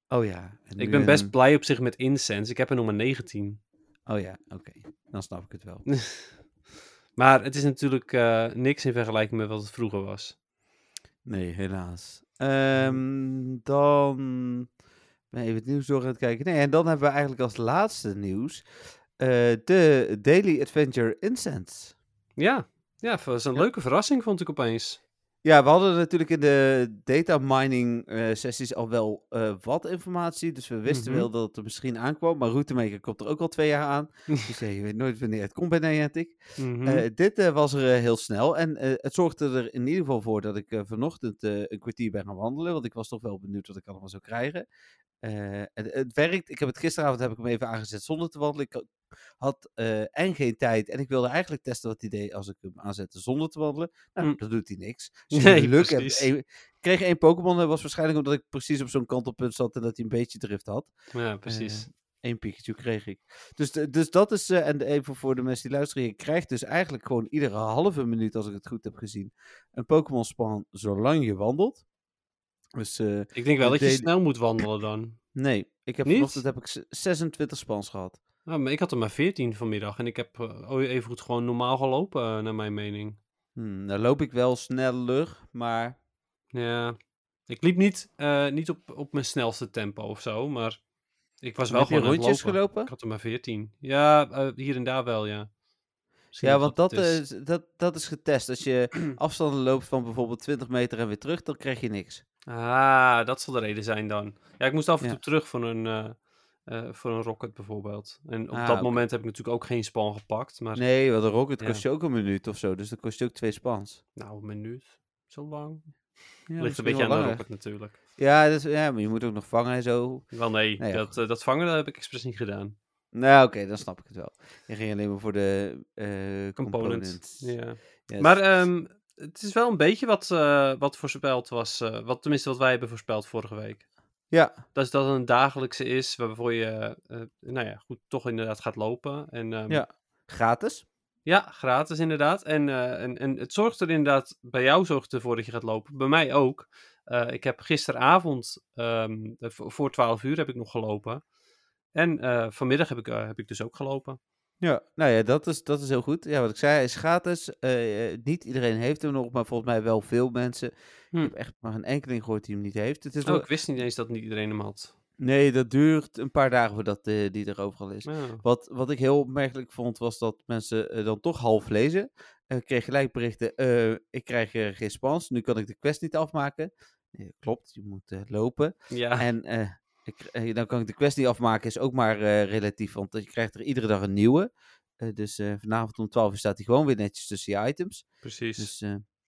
S1: Oh ja. en
S2: Ik ben best
S1: een-
S2: blij op zich met Incense. Ik heb er maar 19.
S1: Oh ja, oké. Dan snap ik het wel.
S2: maar het is natuurlijk eh, niks in vergelijking met wat het vroeger was.
S1: Nee, helaas. Ehm, dan ben even het nieuws door aan het kijken. Nee, en dan hebben we eigenlijk als laatste nieuws eh, de Daily Adventure Incense.
S2: Ja, ja, was een
S1: Ja.
S2: leuke verrassing vond ik opeens.
S1: Ja, we hadden natuurlijk in de data mining eh, sessies al wel eh, wat informatie. Dus we wisten
S2: Mhm.
S1: wel dat het er misschien aankwam. Maar Routemaker komt er ook al twee jaar aan. Dus ja, je weet nooit wanneer het komt bij Niantic.
S2: Mhm.
S1: Eh, dit eh, was er heel snel. En het zorgde er in ieder geval voor dat ik vanochtend een kwartier ben gaan wandelen. Want ik was toch wel benieuwd wat ik allemaal zou krijgen. Het, het werkt. Ik heb het gisteravond heb ik hem even aangezet zonder te wandelen. Ik had eh, en geen tijd. En ik wilde eigenlijk testen wat hij deed als ik hem aanzette zonder te wandelen. Nou,
S2: Mm.
S1: dat doet hij niks. Dus
S2: Nee,
S1: geluk heb
S2: precies.
S1: ik kreeg één Pokémon. Dat was waarschijnlijk omdat ik precies op zo'n kantelpunt zat en dat hij een beetje drift had.
S2: ja, precies.
S1: Eh, Eén Pikachu kreeg ik. Dus, de- dus dat is, eh, en even voor de mensen die luisteren, je krijgt dus eigenlijk gewoon iedere halve minuut, als ik het goed heb gezien, een Pokémon spawn zolang je wandelt. Dus
S2: ik denk wel
S1: de
S2: dat je snel moet wandelen dan.
S1: nee, ik heb
S2: Niet?
S1: vanochtend heb ik z- 26 spans gehad.
S2: Nou, maar ik had er maar 14 vanmiddag en ik heb eh, oh, even goed gewoon normaal gelopen, eh, naar mijn mening.
S1: Hmm, dan loop ik wel sneller, maar
S2: Ja, ik liep niet, eh, niet op, op mijn snelste tempo of zo, maar ik was wel
S1: heb
S2: gewoon
S1: rondjes
S2: lopen.
S1: gelopen?
S2: Ik had er maar 14. Ja, hier en daar wel, ja. Misschien
S1: Ja, want dat
S2: is.
S1: is, dat, dat is getest. Als je afstanden loopt van bijvoorbeeld 20 meter en weer terug, dan krijg je niks.
S2: Ah, dat zal de reden zijn dan. Ja, ik moest af en
S1: Ja.
S2: toe terug voor een, eh, voor een rocket bijvoorbeeld. En op
S1: Ah,
S2: dat moment heb ik natuurlijk ook geen span gepakt. Maar
S1: Nee, want een rocket kost je ook een minuut of zo, dus dat kost je ook twee spans.
S2: nou, een minuut. Zo lang.
S1: Ja,
S2: Ligt een beetje aan de rocket natuurlijk.
S1: Ja, dus, ja, maar je moet ook nog vangen en zo.
S2: Wel nee,
S1: Nou
S2: dat, eh, dat vangen dat heb ik expres niet gedaan.
S1: Nou, oké, dan snap ik het wel. Je ging alleen maar voor de eh
S2: Component. Ja.
S1: Yes.
S2: Maar ehm, het is wel een beetje wat, wat voorspeld was. wat, tenminste, wat wij hebben voorspeld vorige week.
S1: Ja,
S2: Dat is dat een dagelijkse is waarvoor je, eh, nou ja, goed, toch inderdaad gaat lopen. En, ehm,
S1: ja, gratis.
S2: Ja, gratis inderdaad. En, eh, en, en het zorgt er inderdaad, bij jou zorgt ervoor dat je gaat lopen. Bij mij ook. Eh, ik heb gisteravond, ehm, eh, voor voor 12 uur heb ik nog gelopen. En eh, vanmiddag heb ik, eh, heb ik dus ook gelopen.
S1: Ja, nou ja, dat is, dat is heel goed. Ja, wat ik zei, hij is gratis. Eh, eh, niet iedereen heeft hem nog, maar volgens mij wel veel mensen.
S2: Hm.
S1: Ik heb echt maar een enkeling gehoord die hem niet heeft. Het is
S2: Oh,
S1: wel-
S2: ik wist niet eens dat niet iedereen hem had.
S1: Nee, dat duurt een paar dagen voordat eh, die er overal is.
S2: Ja.
S1: Wat, wat ik heel opmerkelijk vond, was dat mensen dan toch half lezen. Ik kreeg gelijk berichten, ik krijg geen spans, nu kan ik de quest niet afmaken. Klopt, je moet lopen.
S2: ja.
S1: En ik, eh, dan kan ik de quest niet afmaken, is ook maar eh, relatief, want je krijgt er iedere dag een nieuwe. Eh, dus vanavond om 12 uur staat hij gewoon weer netjes tussen je items.
S2: precies.
S1: Dus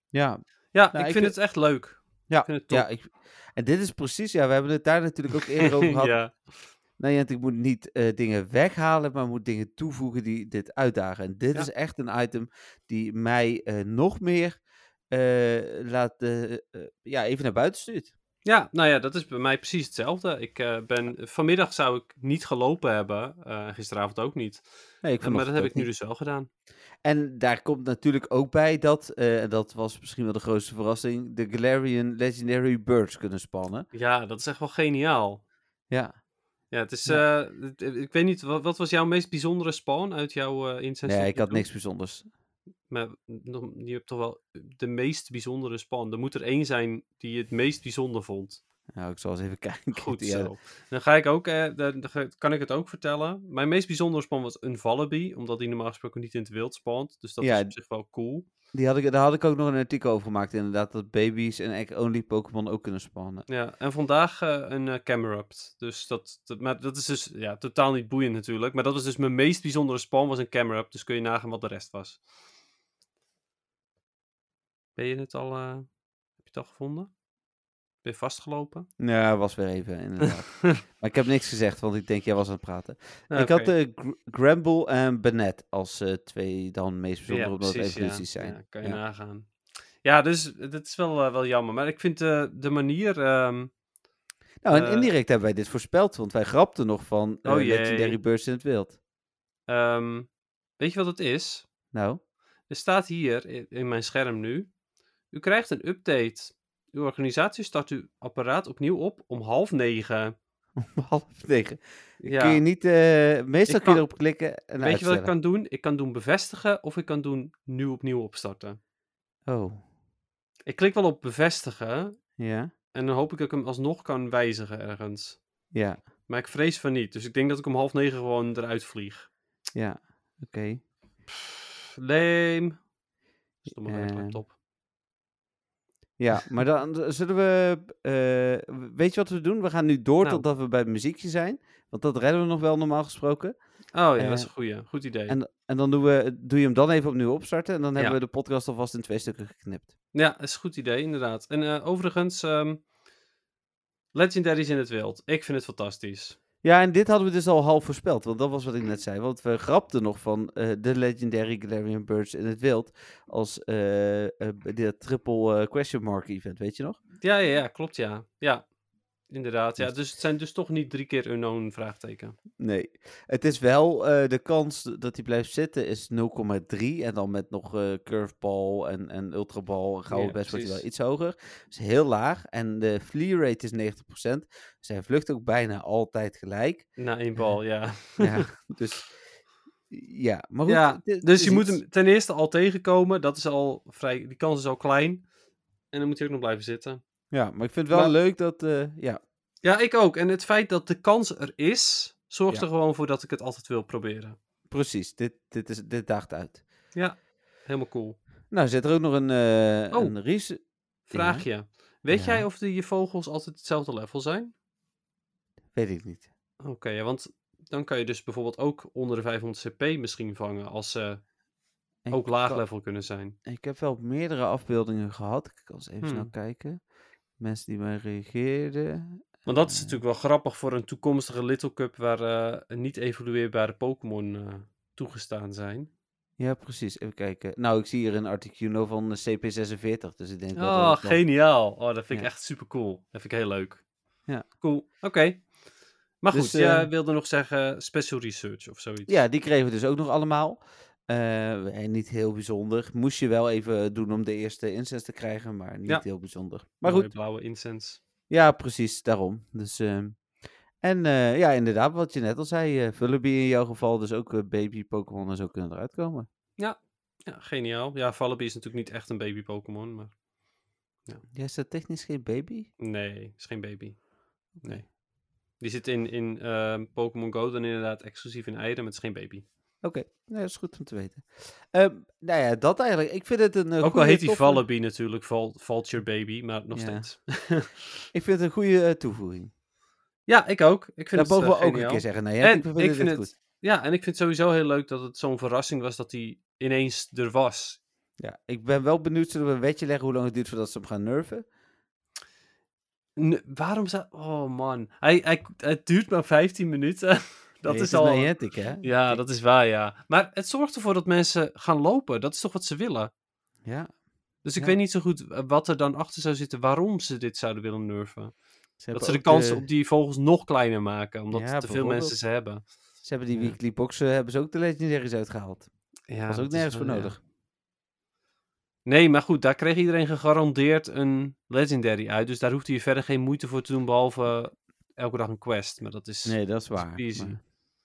S1: ja,
S2: ja,
S1: nou,
S2: ik
S1: ik
S2: vind het echt leuk.
S1: ja,
S2: Ik vind het top.
S1: ja ik, en dit is precies, ja, we hebben het daar natuurlijk ook eerder over gehad.
S2: ja.
S1: Nee, ik moet niet dingen weghalen, maar moet dingen toevoegen die dit uitdagen. En dit
S2: Ja.
S1: is echt een item die mij nog meer laat, ja, even naar buiten stuurt.
S2: Ja, nou ja, dat is bij mij precies hetzelfde. Ik eh, ben, vanmiddag zou ik niet gelopen hebben, eh, gisteravond ook niet.
S1: Nee, ik
S2: Eh, maar dat heb ik nu
S1: niet.
S2: dus wel gedaan.
S1: En daar komt natuurlijk ook bij dat, en dat was misschien wel de grootste verrassing, de Galarian Legendary Birds kunnen spannen.
S2: Ja, dat is echt wel geniaal.
S1: Ja.
S2: Ja, het is,
S1: Ja.
S2: ik weet niet, wat, wat was jouw meest bijzondere spawn uit jouw incense?
S1: Nee, ik had niks bijzonders.
S2: Maar je hebt toch wel de meest bijzondere spawn. Er moet er één zijn die je het meest bijzonder vond.
S1: Nou, ik zal eens even kijken.
S2: Goed
S1: Ja,
S2: zo. Dan ga ik ook, eh, dan kan ik het ook vertellen. Mijn meest bijzondere spawn was een Wallaby, omdat die normaal gesproken niet in het wild spawnt. Dus dat
S1: Ja,
S2: is op zich wel cool.
S1: Die had ik, daar had ik ook nog een artikel over gemaakt, inderdaad, dat baby's en egg-only Pokémon ook kunnen spannen.
S2: Ja, en vandaag eh, een uh, Camerupt. Dus dat, dat, maar dat is dus ja, totaal niet boeiend natuurlijk. Maar dat was dus mijn meest bijzondere spawn, was een Camerupt. Dus kun je nagaan wat de rest was. Ben je het al, eh, heb je het al gevonden? Ben je vastgelopen?
S1: Ja, was weer even, inderdaad. maar ik heb niks gezegd, want ik denk, jij was aan het praten.
S2: Ah,
S1: Ik had de Gr- Gramble en Banette als eh, twee dan meest bijzonder,
S2: Ja,
S1: omdat evoluties zijn.
S2: Ja, kan je
S1: Ja.
S2: nagaan. Ja, dus dat is wel, eh, wel jammer. Maar ik vind de, de manier... ehm,
S1: Nou, en
S2: Eh,
S1: indirect hebben wij dit voorspeld, want wij grapten nog van eh,
S2: Oh.
S1: Legendary Burst in het wild.
S2: ehm, weet je wat het is?
S1: Nou,
S2: Er staat hier in, in mijn scherm nu. U krijgt een update. Uw organisatie start uw apparaat opnieuw op om half negen.
S1: om half negen.
S2: Ja.
S1: Kun je niet, eh, meestal
S2: Ik
S1: kun je
S2: kan-
S1: erop klikken en
S2: Weet je wat ik kan doen? Ik kan doen bevestigen of ik kan doen nu opnieuw opstarten.
S1: Oh,
S2: Ik klik wel op bevestigen
S1: ja,
S2: en dan hoop ik dat ik hem alsnog kan wijzigen ergens.
S1: ja,
S2: Maar ik vrees van niet. Dus ik denk dat ik om half negen gewoon eruit vlieg.
S1: ja, oké.
S2: Leem. Stomme
S1: Eh,
S2: werklaptop.
S1: Ja, maar dan zullen we, eh, weet je wat we doen? We gaan nu door
S2: Nou.
S1: totdat we bij het muziekje zijn, want dat redden we nog wel normaal gesproken.
S2: Oh ja,
S1: eh,
S2: dat is een goeie. Goed idee.
S1: En, en dan doen we, doe je hem dan even opnieuw opstarten en dan hebben
S2: Ja.
S1: we de podcast alvast in twee stukken geknipt.
S2: Ja, dat is een goed idee, inderdaad. En eh, overigens, ehm, Legendaries in het wild. Ik vind het fantastisch.
S1: Ja, en dit hadden we dus al half voorspeld, want dat was wat ik net zei. Want we grapten nog van eh, de Legendary Galarian Birds in het wild als eh, de triple question mark event, weet je nog?
S2: Ja, ja, ja, klopt, ja. Ja, inderdaad. Ja,
S1: Dus-
S2: dus het zijn dus toch niet drie keer unknown vraagteken.
S1: Nee. Het is wel, eh, de kans dat hij blijft zitten is 0,3 en dan met nog eh curveball en, en ultraball, gouden
S2: Ja,
S1: best wordt hij wel iets hoger. Is heel laag en de flee rate is 90%. Dus hij vlucht ook bijna altijd gelijk.
S2: Na één bal, ja.
S1: Ja, dus ja, maar goed.
S2: ja, dus je moet hem ten eerste al tegenkomen. Dat is al vrij, die kans is al klein. En dan moet hij ook nog blijven zitten.
S1: Ja, maar ik vind het wel
S2: Maar-
S1: leuk dat, eh, ja,
S2: Ja, ik ook. En het feit dat de kans er is, zorgt
S1: Ja.
S2: er gewoon voor dat ik het altijd wil proberen.
S1: precies. Dit, dit, is, dit daagt uit.
S2: Ja, helemaal cool.
S1: Nou, zit er ook nog een, eh
S2: Oh.
S1: een research...
S2: Vraagje. Weet
S1: Ja.
S2: jij of de, je vogels altijd hetzelfde level zijn?
S1: Weet ik niet.
S2: Oké, ja, want dan kan je dus bijvoorbeeld ook onder de 500 CP misschien vangen als ze ook laag
S1: kan-
S2: level kunnen zijn.
S1: Ik heb wel meerdere afbeeldingen gehad. Ik kan eens even snel
S2: Hmm.
S1: kijken. Mensen die mij reageerden.
S2: Want dat is
S1: Eh,
S2: natuurlijk wel grappig voor een toekomstige Little Cup waar eh, niet evolueerbare Pokémon eh, toegestaan zijn.
S1: Ja, precies. Even kijken. Nou, ik zie hier een Articuno van de CP46. Dus ik denk wel dat
S2: Oh, geniaal. Oh, dat vind ik
S1: Ja.
S2: echt super cool. Dat vind ik heel leuk.
S1: Ja.
S2: Cool. Oké. Maar goed,
S1: Dus,
S2: jij
S1: eh,
S2: wilde nog zeggen special research of zoiets.
S1: Ja, die kregen we dus ook nog allemaal. Eh, en niet heel bijzonder. Moest je wel even doen om de eerste incense te krijgen, maar niet
S2: Ja.
S1: heel bijzonder. Maar
S2: Mooie
S1: goed,
S2: blauwe incense.
S1: ja, precies, daarom. Dus, ehm, en eh, ja, inderdaad, wat je net al zei, eh Vullaby in jouw geval, dus ook eh, baby Pokémon en zo kunnen eruit komen.
S2: Ja, geniaal. Ja, Vallaby is natuurlijk niet echt een baby Pokémon, maar
S1: Ja, is dat technisch geen baby?
S2: nee, is geen baby. Nee. Die zit in, in ehm, Pokémon Go dan inderdaad exclusief in eieren, maar het is geen baby.
S1: Oké, nee, dat is goed om te weten. Ehm, nou ja, dat eigenlijk. Ik vind het een eh,
S2: Ook al heet die
S1: toffe-
S2: Vallaby natuurlijk Val Vulture Baby, maar nog
S1: Ja.
S2: steeds.
S1: Ik vind het een goede eh, toevoeging.
S2: Ja, ik ook. Ik vind
S1: Dat mogen
S2: het
S1: we
S2: eh,
S1: ook een keer zeggen. Nee,
S2: En
S1: ik vind,
S2: ik
S1: het
S2: vind
S1: echt
S2: het-
S1: goed.
S2: Ja, en ik vind het sowieso heel leuk dat het zo'n verrassing was dat hij ineens er was.
S1: Ja, ik ben wel benieuwd, zullen we een wetje leggen hoe lang het duurt voordat ze hem gaan nerven?
S2: N- waarom zou... Oh man. Hij, hij, het duurt maar 15 minuten. dat
S1: Nee,
S2: is al...
S1: Niantic, hè?
S2: Ja, dat is waar, ja. Maar het zorgt ervoor dat mensen gaan lopen. Dat is toch wat ze willen?
S1: Ja.
S2: Dus ik
S1: Ja.
S2: weet niet zo goed eh, wat er dan achter zou zitten, waarom ze dit zouden willen nerven.
S1: Ze
S2: Dat ze de kans op die vogels nog kleiner maken, omdat
S1: Ja,
S2: te veel mensen ze hebben.
S1: Ze hebben die
S2: Ja.
S1: weekly boxen, hebben ze ook de legendaries uitgehaald.
S2: Ja,
S1: was ook
S2: dat is
S1: nergens voor
S2: wel-
S1: nodig.
S2: Nee, maar goed, daar kreeg iedereen gegarandeerd een legendary uit. Dus daar hoefde je verder geen moeite voor te doen, behalve elke dag een quest. Maar dat is...
S1: Nee, dat is
S2: dat is
S1: waar.
S2: easy.
S1: maar-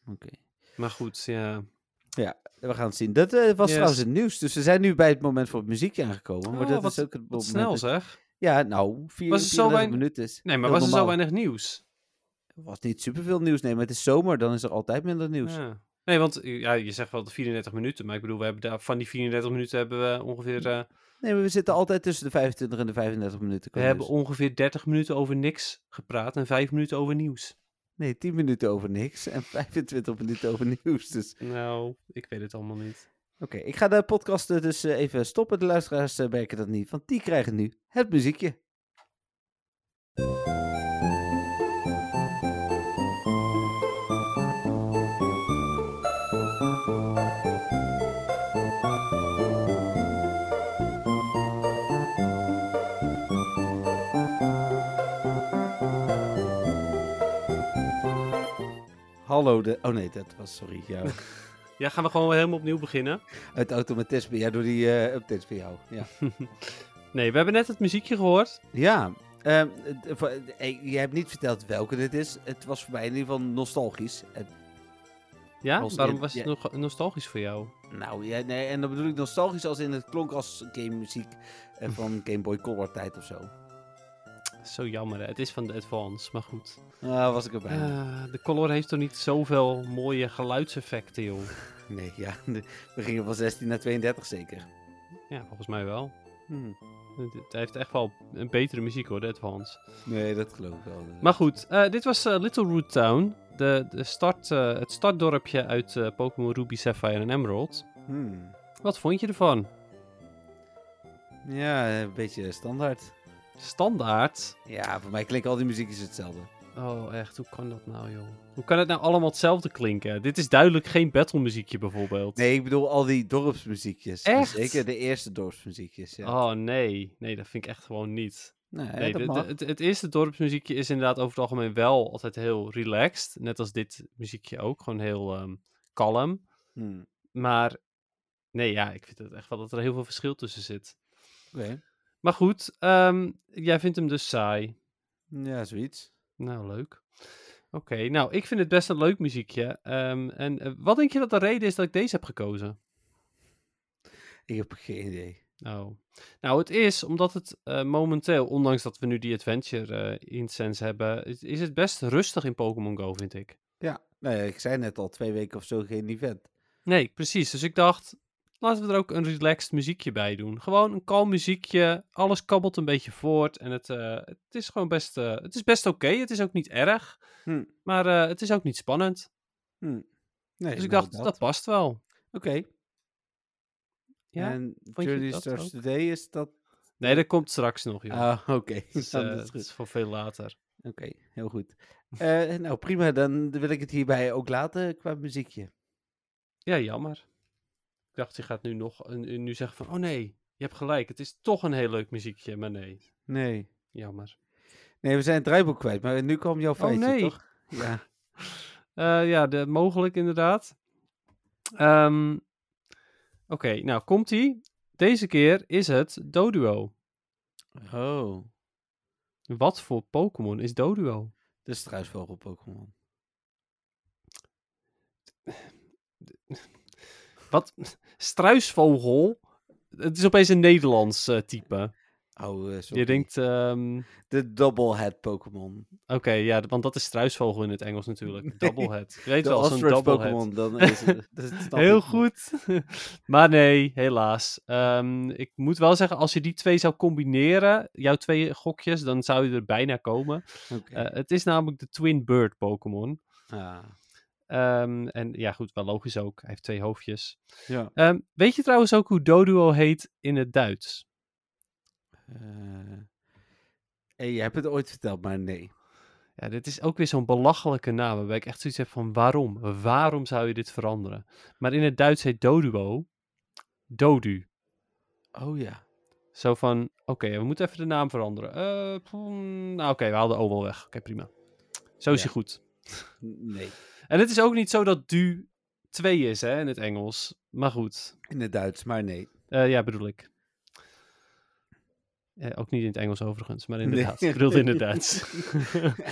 S1: Oké.
S2: Maar goed, ja.
S1: Ja, we gaan het zien. Dat eh, was
S2: Yes.
S1: trouwens het nieuws. Dus we zijn nu bij het moment voor het muziekje aangekomen. Maar
S2: Oh,
S1: dat
S2: wat-
S1: is ook het moment.
S2: snel zeg.
S1: Ja, nou, vier,
S2: Was er zo
S1: 34
S2: weinig-
S1: minuten is
S2: Nee, maar was er zo weinig nieuws?
S1: Er was niet superveel nieuws, nee, maar het is zomer, dan is er altijd minder nieuws.
S2: Ja. Nee, want ja, je zegt wel de 34 minuten, maar ik bedoel, we hebben daar, van die 34 minuten hebben we ongeveer, eh,
S1: Nee, maar we zitten altijd tussen de 25 en de 35 minuten.
S2: we hebben ongeveer 30 minuten over niks gepraat en 5 minuten over nieuws.
S1: Nee, 10 minuten over niks en 25 minuten over nieuws. Dus
S2: Nou, ik weet het allemaal niet.
S1: Oké, ik ga de podcast eh, dus eh, even stoppen. De luisteraars eh, merken dat niet, want die krijgen nu het muziekje. Hallo, de... Oh nee, dat was, sorry, jou.
S2: Ja, gaan we gewoon helemaal opnieuw beginnen?
S1: Het automatisme, ja, door die eh, updates van jou. Ja,
S2: Nee, we hebben net het muziekje gehoord.
S1: ja ehm, het- voor- eh, je hebt niet verteld welke dit is. Het was voor mij in ieder geval nostalgisch. Het-
S2: Ja,
S1: Als
S2: waarom
S1: in-
S2: was het
S1: ja.
S2: nog nostalgisch voor jou?
S1: nou, ja, nee, en dan bedoel ik nostalgisch als in het klonk als game muziek eh, van Game Boy Color tijd of zo.
S2: Zo jammer, hè? het is van de Advance, maar goed.
S1: Ah, was ik erbij.
S2: Eh, de Color heeft toch niet zoveel mooie geluidseffecten, joh?
S1: Nee, ja, de- we gingen van 16 naar 32 zeker.
S2: Ja, volgens mij wel.
S1: Hm.
S2: Het het heeft echt wel een betere muziek hoor, de Advance.
S1: Nee, dat geloof ik wel.
S2: Maar goed, eh, dit was eh, Little Root Town. De, de start, het startdorpje uit Pokémon Ruby, Sapphire en Emerald.
S1: Hmm.
S2: Wat vond je ervan?
S1: Ja, een beetje standaard.
S2: Standaard?
S1: Ja, voor mij klinken al die muziekjes hetzelfde.
S2: Oh, echt, hoe kan dat nou, joh? Hoe kan het nou allemaal hetzelfde klinken? Dit is duidelijk geen battle muziekje bijvoorbeeld.
S1: Nee, ik bedoel al die dorpsmuziekjes. Dus
S2: Echt?
S1: Zeker de eerste dorpsmuziekjes, ja.
S2: Oh, nee. Nee, dat vind ik echt gewoon niet.
S1: nee,
S2: Nee,
S1: dat
S2: de- de-
S1: mag.
S2: het, het eerste dorpsmuziekje is inderdaad over het algemeen wel altijd heel relaxed. Net als dit muziekje ook. Gewoon heel ehm, kalm.
S1: Hmm.
S2: Maar nee, ja, ik vind het echt wel dat er heel veel verschil tussen zit.
S1: Oké.
S2: Maar goed, ehm, jij vindt hem dus saai.
S1: Ja, zoiets.
S2: Nou, leuk. Oké, nou, ik vind het best een leuk muziekje. Ehm, en eh, wat denk je dat de reden is dat ik deze heb gekozen?
S1: Ik heb geen idee.
S2: Nou, nou het is omdat het eh, momenteel, ondanks dat we nu die adventure eh incense hebben, is, is het best rustig in Pokémon Go, vind ik.
S1: Ja, nou ja, ik zei net al twee weken of zo geen event.
S2: Nee, precies. Dus ik dacht, laten we er ook een relaxed muziekje bij doen. Gewoon een kalm muziekje, alles kabbelt een beetje voort en het, eh, het is gewoon best, eh, het is best oké. Het is ook niet erg,
S1: Hm.
S2: maar eh, het is ook niet spannend.
S1: Hm. Nee,
S2: Dus ik dacht, dat past wel.
S1: Oké.
S2: Ja?
S1: En Journey
S2: dat ook?
S1: Today is dat...
S2: Nee, dat komt straks nog, joh.
S1: Ah, oké. Dan
S2: eh,
S1: is
S2: voor veel later.
S1: Oké, heel goed. Nou, prima. Dan wil ik het hierbij ook laten qua muziekje.
S2: Ja, jammer. Ik dacht, je gaat nu nog een- nu zeggen van, oh nee, je hebt gelijk. Het is toch een heel leuk muziekje, maar nee,
S1: Nee.
S2: jammer.
S1: Nee, we zijn het draaiboek kwijt, maar nu kwam jouw feitje,
S2: Oh, nee.
S1: toch? Ja.
S2: Eh, ja, de, mogelijk inderdaad. Ehm, Oké, nou komt-ie. Deze keer is het Doduo.
S1: Oh,
S2: Wat voor Pokémon is Doduo?
S1: de struisvogel Pokémon.
S2: Wat? Struisvogel? Het is opeens een Nederlands eh, type.
S1: Oh, eh, sorry.
S2: Je denkt, ehm,
S1: De Doublehead Pokémon.
S2: oké, ja, want dat is struisvogel in het Engels natuurlijk. Doublehead. Je weet wel, zo'n doublehead.
S1: Pokémon, dan is het... dat snap
S2: Heel
S1: ik.
S2: goed. maar nee, helaas. Ehm, ik moet wel zeggen, als je die twee zou combineren, jouw twee gokjes, dan zou je er bijna komen. Eh, het is namelijk de Twin Bird Pokémon.
S1: Ah,
S2: Ehm, en ja, goed, wel logisch ook. Hij heeft twee hoofdjes.
S1: ja.
S2: Ehm, weet je trouwens ook hoe Doduo heet in het Duits?
S1: Eh, hey, je hebt het ooit verteld, maar nee.
S2: Ja, dit is ook weer zo'n belachelijke naam. Waarbij ik echt zoiets heb van waarom? Waarom zou je dit veranderen? Maar in het Duits heet Doduo Dodu.
S1: Oh ja.
S2: Zo van, oké, we moeten even de naam veranderen. Eh, nou oké, we haalden O wel weg. Oké, prima. Zo is
S1: Ja.
S2: hij goed.
S1: Nee.
S2: En het is ook niet zo dat du 2 is, hè, in het Engels. Maar goed.
S1: In het Duits, maar nee.
S2: Eh, ja, bedoel ik. Eh, ook niet in het Engels overigens, maar inderdaad.
S1: Nee.
S2: Ik bedoelde in het Duits.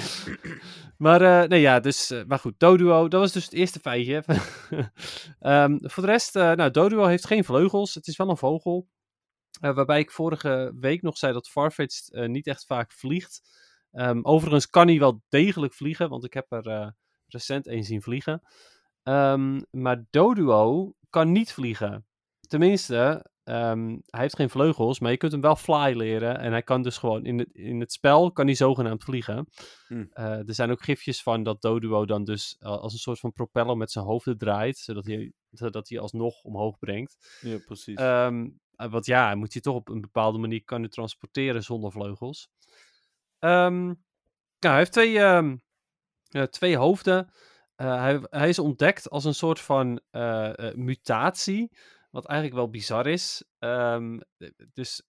S2: maar nee, ja, dus, maar goed, Doduo, dat was dus het eerste feitje. Ehm, voor de rest, nou, Doduo heeft geen vleugels. Het is wel een vogel. Waarbij ik vorige week nog zei dat Farfetch'd niet echt vaak vliegt. Ehm, overigens kan hij wel degelijk vliegen, want ik heb er recent een zien vliegen. Ehm, maar Doduo kan niet vliegen. Tenminste, ehm, hij heeft geen vleugels, maar je kunt hem wel fly leren. En hij kan dus gewoon in het, in het spel kan hij zogenaamd vliegen.
S1: Hm.
S2: Eh, er zijn ook gifjes van dat Doduo dan dus eh, als een soort van propeller met zijn hoofd draait, zodat hij, zodat hij alsnog omhoog brengt.
S1: Ja, precies.
S2: Ehm, eh, want ja, hij moet je toch op een bepaalde manier kunnen transporteren zonder vleugels. Ehm, nou, hij heeft twee, eh, twee hoofden. Eh, hij, hij is ontdekt als een soort van eh, mutatie, wat eigenlijk wel bizar is. Eh, dus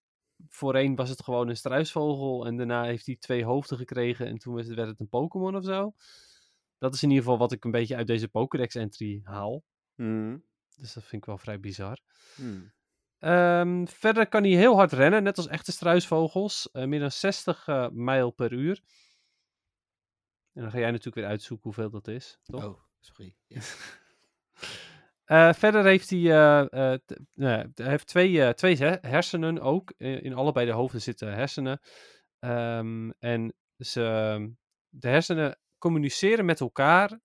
S2: voorheen was het gewoon een struisvogel en daarna heeft hij twee hoofden gekregen en toen werd het, een Pokémon of zo. Dat is in ieder geval wat ik een beetje uit deze Pokédex-entry haal.
S1: Hm.
S2: Dus dat vind ik wel vrij bizar.
S1: Hm.
S2: Ehm, verder kan hij heel hard rennen, net als echte struisvogels. eh, meer dan 60 eh, mijl per uur. En dan ga jij natuurlijk weer uitzoeken hoeveel dat is, toch?
S1: Oh, sorry. Ja.
S2: Eh, verder heeft hij, eh, eh, nou ja, hij heeft twee, eh, twee he- hersenen ook. In, in allebei de hoofden zitten hersenen. Ehm, en ze, de hersenen communiceren met elkaar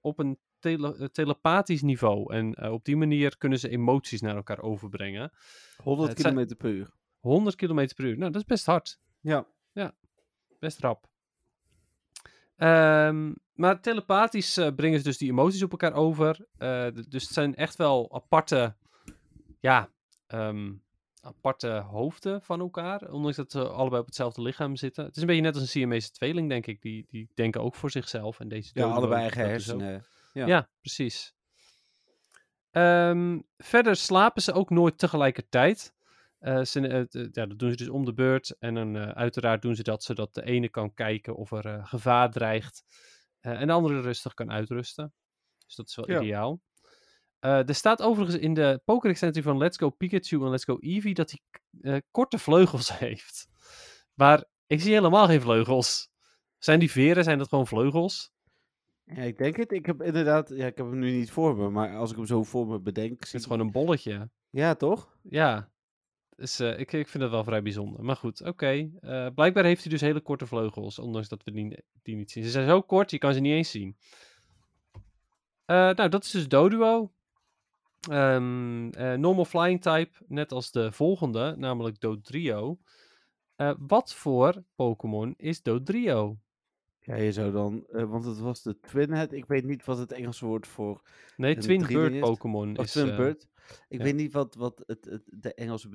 S2: op een tele- telepathisch niveau. En op die manier kunnen ze emoties naar elkaar overbrengen.
S1: 100
S2: Het zijn-
S1: kilometer per uur.
S2: 100 km per uur. Nou, dat is best hard.
S1: Ja.
S2: Best rap. Ehm, maar telepathisch eh, brengen ze dus die emoties op elkaar over. Eh, dus het zijn echt wel aparte, ja, ehm, aparte hoofden van elkaar. Ondanks dat ze allebei op hetzelfde lichaam zitten. Het is een beetje net als een Siamese tweeling, denk ik. Die, die denken ook voor zichzelf. En deze
S1: Ja, allebei eigen
S2: dus
S1: hersenen.
S2: Ja,
S1: Ja.
S2: precies. Ehm, verder slapen ze ook nooit tegelijkertijd. Eh, ze, eh, ja, dat doen ze dus om de beurt. En dan eh, uiteraard doen ze dat zodat de ene kan kijken of er gevaar dreigt. en de andere rustig kan uitrusten. Dus dat is wel
S1: Ja.
S2: ideaal. Er staat overigens in de Pokédex entry van Let's Go Pikachu en Let's Go Eevee dat hij korte vleugels heeft. Maar ik zie helemaal geen vleugels. Zijn die veren, zijn dat gewoon vleugels?
S1: Ja, ik denk het. Ik heb inderdaad, ja, ik heb hem nu niet voor me, maar als ik hem zo voor me bedenk.
S2: Het is gewoon een bolletje.
S1: Ja, toch?
S2: Ja, dus, ik, ik vind het wel vrij bijzonder. Maar goed, oké. Eh, blijkbaar heeft hij dus hele korte vleugels, ondanks dat we die, die niet zien. Ze zijn zo kort, je kan ze niet eens zien. Eh, nou, dat is dus Doduo. Eh, normal flying type, net als de volgende, namelijk Dodrio. Wat voor Pokémon is Dodrio?
S1: Ja, je zou dan, want het was de Twinhead. Ik weet niet wat het Engelse woord voor,
S2: Nee, Twin Bird Pokémon is...
S1: Twin
S2: eh,
S1: Bird. Ik
S2: ja.
S1: weet niet wat, wat het, het, de Engelse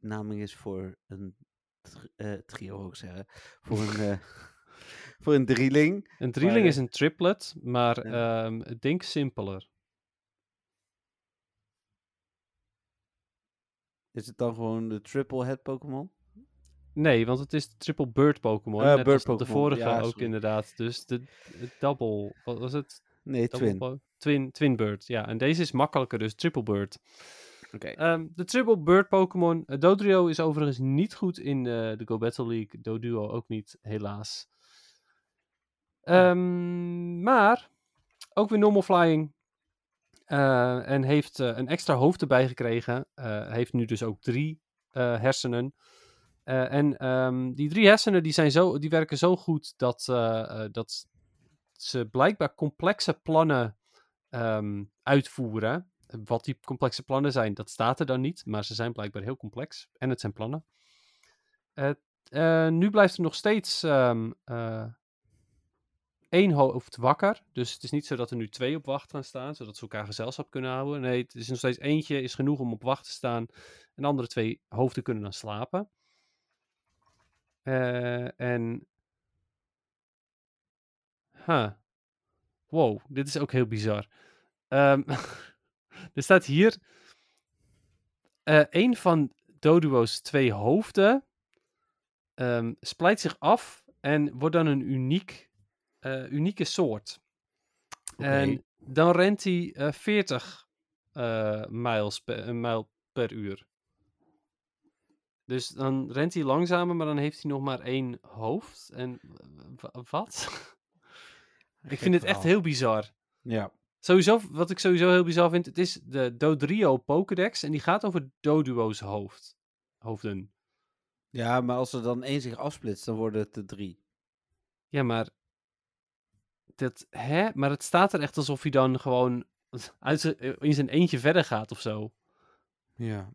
S1: benaming is voor een eh, trio, ook zeggen. Voor een, eh, voor een drieling.
S2: een drieling
S1: maar,
S2: is een triplet, maar
S1: ja.
S2: ehm, denk simpeler.
S1: Is het dan gewoon de triple head Pokémon?
S2: Nee, want het is de triple bird Pokémon.
S1: Eh,
S2: net
S1: bird
S2: als de vorige
S1: ja,
S2: ook inderdaad. Dus de, de double, wat was het?
S1: Nee,
S2: Double
S1: Twin.
S2: twin, twin bird, ja. En deze is makkelijker, dus triple bird. Ehm, de triple bird Pokémon. eh, Dodrio is overigens niet goed in eh, de Go Battle League. Doduo ook niet, helaas. Ehm, maar ook weer normal flying. Eh, en heeft een extra hoofd erbij gekregen. Heeft nu dus ook drie hersenen. En ehm, die drie hersenen die zijn zo, die werken zo goed dat, dat ze blijkbaar complexe plannen uitvoeren. Wat die complexe plannen zijn, dat staat er dan niet. Maar ze zijn blijkbaar heel complex. En het zijn plannen. Eh, nu blijft er nog steeds ehm, eh, één hoofd wakker. Dus het is niet zo dat er nu twee op wacht gaan staan, zodat ze elkaar gezelschap kunnen houden. Nee, het is nog steeds eentje is genoeg om op wacht te staan. En de andere twee hoofden kunnen dan slapen. Eh, en. Huh. Wow, dit is ook heel bizar. Ehm, er staat hier. eh een van Doduo's twee hoofden ehm, splijt zich af en wordt dan een uniek, eh, unieke soort. En dan rent hij eh 40 eh, miles per, mijl per uur. Dus dan rent hij langzamer, maar dan heeft hij nog maar één hoofd. En wat? Ik vind het echt heel bizar.
S1: Ja.
S2: Sowieso, wat ik sowieso heel bizar vind, het is de Dodrio Pokédex en die gaat over Doduo's hoofd. Hoofden.
S1: ja, maar als er dan één zich afsplitst, dan worden het er drie.
S2: Ja, maar. Dat, hè? Maar het staat er echt alsof hij dan gewoon uit zijn, in zijn eentje verder gaat of zo.
S1: Ja.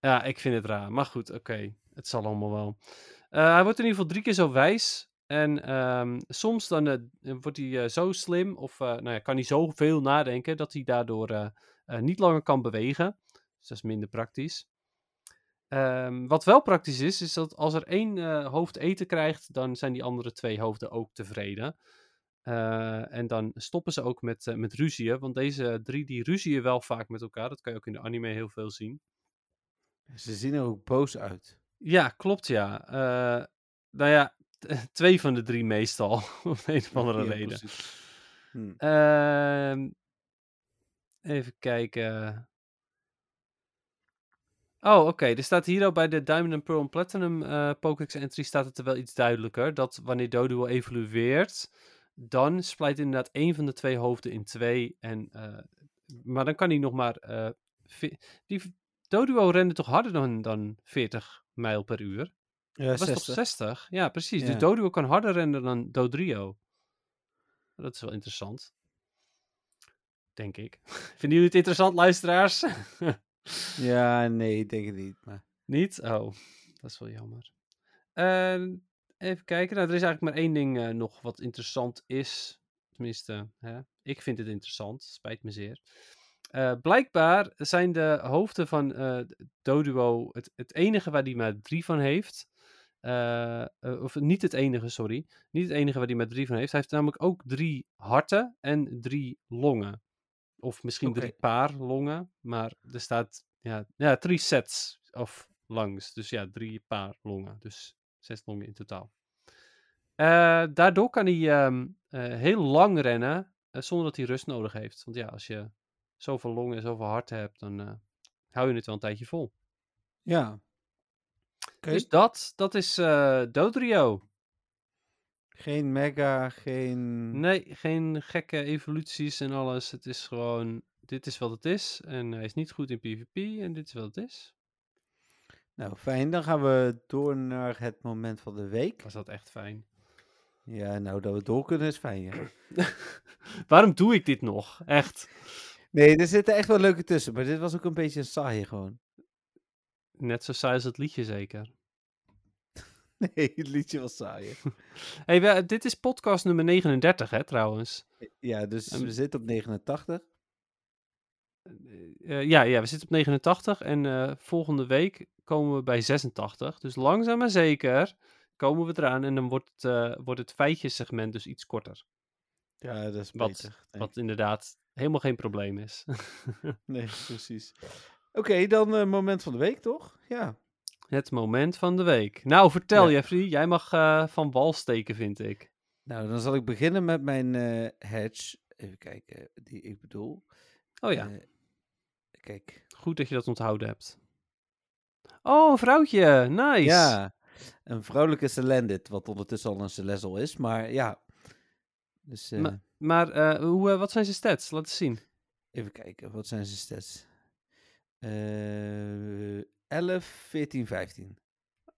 S2: Ja, ik vind het raar. Maar goed, oké. Het zal allemaal wel. Eh, hij wordt in ieder geval drie keer zo wijs. En ehm, soms dan eh, wordt hij eh, zo slim, of eh, nou ja, kan hij zoveel nadenken, dat hij daardoor niet langer kan bewegen. Dus dat is minder praktisch. Ehm, wat wel praktisch is, is dat als er één hoofd eten krijgt, dan zijn die andere twee hoofden ook tevreden. En dan stoppen ze ook met, met ruzieën, want deze drie die ruzieën wel vaak met elkaar. Dat kan je ook in de anime heel veel zien.
S1: Ze zien er ook boos uit.
S2: Ja, klopt ja. Nou ja, twee van de drie meestal, om een of andere
S1: Ja,
S2: reden.
S1: Hm.
S2: Ehm, even kijken. Oh, oké. Er staat hier al bij de Diamond and Pearl en Platinum eh Pokédex entry staat het er wel iets duidelijker. Dat wanneer Doduo evolueert, dan splijt inderdaad één van de twee hoofden in twee. En, eh, maar dan kan hij nog maar... eh, die Doduo rende toch harder dan, dan 40 mijl per uur?
S1: Ja,
S2: Dat was
S1: 60.
S2: toch 60? Ja, precies.
S1: Ja.
S2: Dus Doduo kan harder rennen dan Dodrio. Dat is wel interessant. Denk ik. Vinden jullie het interessant, luisteraars?
S1: Ja, nee, ik denk het niet. Maar...
S2: Niet? Oh, dat is wel jammer. Eh, even kijken. Nou, er is eigenlijk maar één ding eh, nog wat interessant is. Tenminste, hè? ik vind het interessant. Spijt me zeer. Eh, blijkbaar zijn de hoofden van eh, Doduo het, het enige waar hij maar drie van heeft. Eh, eh, of niet het enige, sorry. Niet het enige waar hij maar drie van heeft. Hij heeft namelijk ook drie harten en drie longen. Of misschien drie paar longen. Maar er staat ja, ja, drie sets of lungs. Dus ja, drie paar longen. Dus zes longen in totaal. Eh, daardoor kan hij ehm, eh, heel lang rennen zonder dat hij rust nodig heeft. Want ja, als je zoveel longen en zoveel harten hebt, dan hou je het wel een tijdje vol.
S1: Ja.
S2: Dus dat, dat is eh Dodrio.
S1: Geen mega, geen...
S2: Nee, geen gekke evoluties en alles. Het is gewoon, dit is wat het is. En hij is niet goed in PvP en dit is wat het is.
S1: Nou, fijn. Dan gaan we door naar het moment van de week.
S2: Was dat echt fijn.
S1: Ja, nou, dat we door kunnen is fijn, ja.
S2: Waarom doe ik dit nog? Echt.
S1: Nee, er zitten echt wel leuke tussen, maar dit was ook een beetje een saai gewoon.
S2: Net zo saai als het liedje zeker.
S1: Nee, het liedje was saai. hè.
S2: Hey, dit is podcast nummer 39 hè, trouwens.
S1: Ja, dus
S2: Ehm,
S1: we zitten op 89.
S2: Eh, ja, ja, we zitten op 89 en eh, volgende week komen we bij 86. Dus langzaam maar zeker komen we eraan en dan wordt het, eh, wordt het feitjessegment dus iets korter.
S1: Ja, dat is beter.
S2: Wat inderdaad helemaal geen probleem is.
S1: Nee, precies. Oké, dan eh, moment van de week, toch? Ja.
S2: Het moment van de week. Nou, vertel
S1: Ja.
S2: Jeffrey, jij mag eh, van wal steken, vind ik.
S1: Nou, dan zal ik beginnen met mijn eh hedge. Even kijken, die ik bedoel.
S2: Oh ja,
S1: Eh, kijk.
S2: goed dat je dat onthouden hebt. Oh, een vrouwtje, nice.
S1: Ja, een vrouwelijke Celendit, wat ondertussen al een Celezzle is, maar ja. Dus eh,
S2: Ma- Maar eh, hoe, wat zijn zijn stats? Laat eens zien.
S1: even kijken, wat zijn zijn stats? Eh 11, 14, 15.